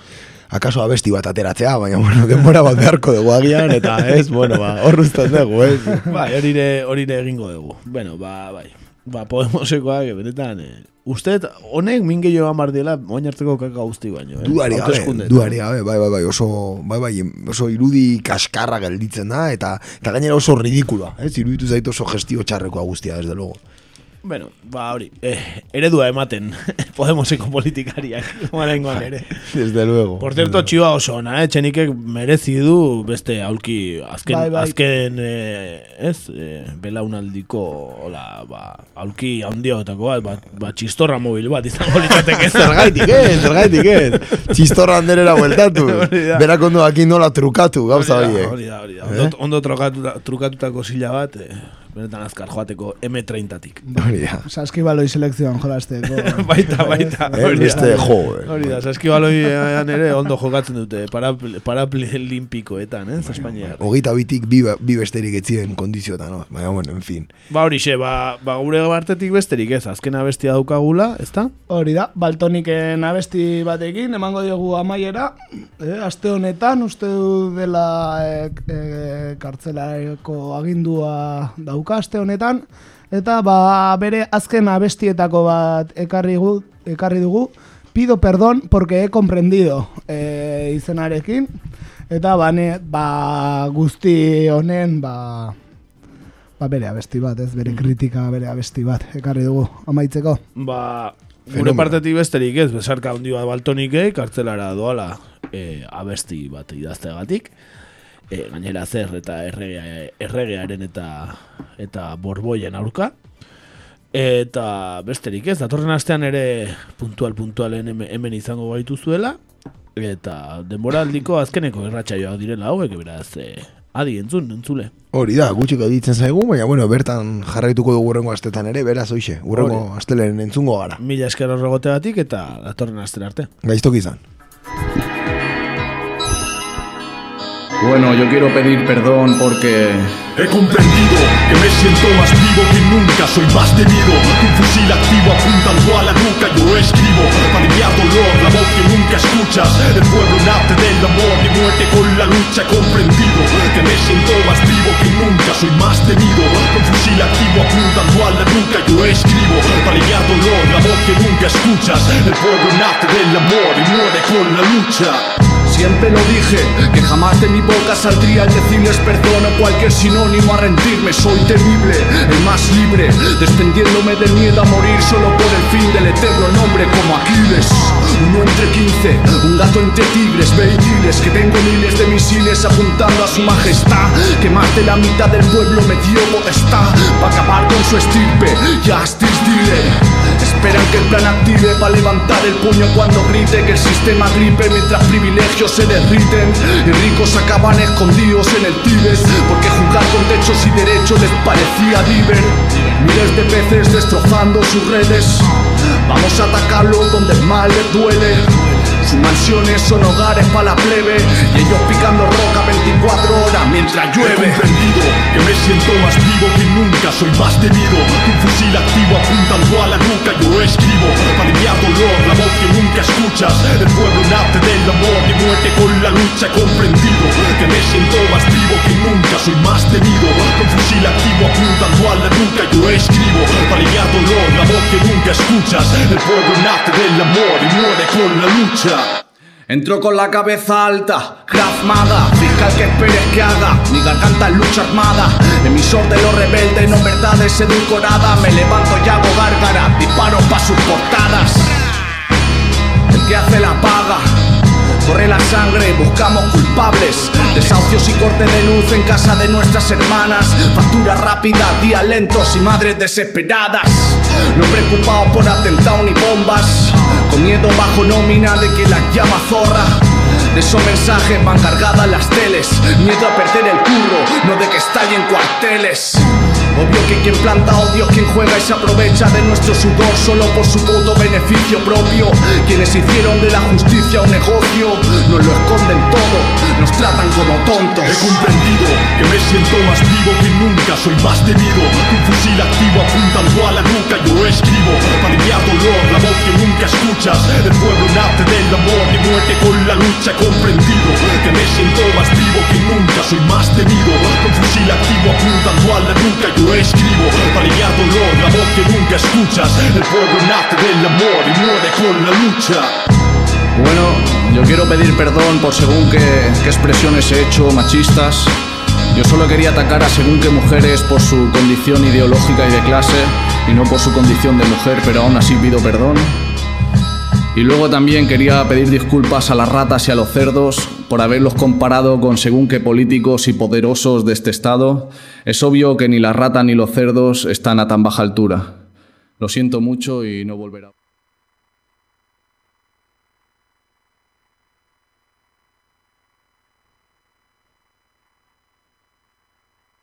Akaso abesti bat ateratzea, baina bueno, denbora bat beharko dugu agian, eta ez, bueno, ba, horruztan dugu, ez? bai, horire, horire egingo dugu. Bueno, ba, bai. Ba, Podemosekoak, benetan, e, uste, honek min gehiago amar dela, oin hartzeko kaka guzti baino. Eh? Duari gabe, duari gabe, bai, bai, bai, oso, bai, bai, oso irudi kaskarra gelditzen da, eta, eta gainera oso ridikula, ez? Iruditu zait oso gestio txarrekoa guztia, desde luego. Bueno, ba, hori, eh, eredua ematen Podemoseko politikariak, marengoan ere. Desde luego. Por cierto, txiba oso ona, eh? Txenikek merezi du beste aulki azken, Bai, bai. azken eh, ez, eh, belaunaldiko hola, ba, aulki handiotako bat, bat, ba, txistorra mobil bat izango litzateke Zergaitik ez, zergaitik ez. Txistorra handerera bueltatu. Berak ondo aki nola trukatu, gauza Hori horiek. Hori da, hori da. Ondo, ondo trukatuta, trukatutako zila bat, eh, benetan azkar joateko M30tik. Hori da. Saskibaloi selekzioan jolasteko. baita, baita. Eh, hori da. jo, eh. Hori da, saskibaloian ere ondo jokatzen dute paralimpikoetan, eh, Espainiar. Hogeita bitik bi, bi besterik etzien kondizioetan, no? Baina, bueno, en fin. Ba hori xe, ba, ba gure bartetik besterik ez, azken abestia daukagula, ezta? Hori da, baltoniken abesti batekin, emango diogu amaiera, eh, aste honetan, uste du dela e, e, kartzelareko agindua dauka aste honetan, eta ba, bere azken abestietako bat ekarri, gu, ekarri dugu, pido perdón porque he comprendido e, izenarekin, eta bane, ba, guzti honen, ba, ba, bere abesti bat, ez, bere kritika bere abesti bat, ekarri dugu, amaitzeko. Ba, gure partetik besterik ez, besarka handi bat baltonikei, kartzelara doala e, abesti bat idazteagatik. E, gainera zer eta errege, erregearen eta eta borboien aurka. Eta besterik ez, datorren astean ere puntual puntualen hemen, izango gaitu zuela. Eta denboraldiko azkeneko erratsaioak direla hauek, beraz, e, adi entzun, entzule. Hori da, gutxiko ditzen zaigu, baina, bueno, bertan jarraituko dugu urrengo astetan ere, beraz, hoxe, urrengo astelen entzungo gara. Mila esker horregotegatik eta datorren astera arte. Gaiztok izan. Bueno, yo quiero pedir perdón porque He comprendido que me siento más vivo que nunca, soy más temido. Un fusil activo apuntando a la nuca, yo escribo para aliviar dolor, la voz que nunca escuchas. El pueblo nace del amor y muerte con la lucha. He comprendido que me siento más vivo que nunca, soy más temido. Un fusil activo apuntando a la nuca, yo escribo para aliviar dolor, la voz que nunca escuchas. El pueblo nace del amor y muere con la lucha. Siempre lo dije, que jamás de mi boca saldría decirles perdón o cualquier sinónimo a rendirme. Soy temible, el más libre, desprendiéndome del miedo a morir solo por el fin del eterno nombre como Aquiles. Uno entre quince, un gato entre tigres, ve que tengo miles de misiles apuntando a su majestad. Que más de la mitad del pueblo me dio potestad para acabar con su estirpe. Justice dile. Esperan que el plan active para levantar el puño cuando grite que el sistema gripe mientras privilegios se derriten y ricos acaban escondidos en el Tíbet porque jugar con techos y derechos les parecía liber. Miles de peces destrozando sus redes. Vamos a atacarlo donde el mal les duele. Sus mansiones son hogares para la plebe y ellos picando roca 24 horas mientras He llueve. comprendido que me siento más vivo que nunca, soy más temido. Un fusil activo apuntando a la nuca, yo escribo para aliviar dolor, la voz que nunca escuchas. El pueblo nace del amor muerte con la lucha. He comprendido que me siento más vivo que nunca, soy más temido. Un fusil activo apuntando a la nuca, yo escribo para aliviar dolor, la voz que nunca escuchas. El pueblo nace del amor y muere con la lucha. Entro con la cabeza alta, Krav Maga, fiscal que esperes que haga, mi garganta es lucha armada, emisor de los rebeldes, no verdades edulcoradas, me levanto y hago gárgara, disparo pa' sus portadas. El que hace la paga, corre la sangre, buscamos culpables, desahucios y corte de luz en casa de nuestras hermanas, factura rápida, días lentos y madres desesperadas, no preocupados por atentado ni bombas, con miedo bajo nómina de que las llama zorra. De esos mensajes van cargadas las teles, miedo a perder el curro, no de que estallen cuarteles. Obvio que quien planta odio, quien juega y se aprovecha de nuestro sudor solo por su puto beneficio propio. Quienes hicieron de la justicia un negocio, nos lo esconden todo, nos tratan como tontos. He comprendido que me siento más vivo que nunca, soy más temido. Un fusil activo apuntando a la nuca, yo escribo para aliviar dolor, la voz que nunca escuchas. El pueblo nace del amor y muerte con la lucha. He comprendido que me siento más vivo que nunca, soy más temido. Un fusil activo apuntando a la nuca, yo lo escribo para aliviar dolor, la voz que nunca escuchas. El pueblo nace del amor y muere con la lucha. Bueno, yo quiero pedir perdón por según qué, qué expresiones he hecho machistas. Yo solo quería atacar a según qué mujeres por su condición ideológica y de clase y no por su condición de mujer, pero aún así pido perdón. Y luego también quería pedir disculpas a las ratas y a los cerdos por haberlos comparado con según qué políticos y poderosos de este estado. Es obvio que ni la rata ni los cerdos están a tan baja altura. Lo siento mucho y no volverá.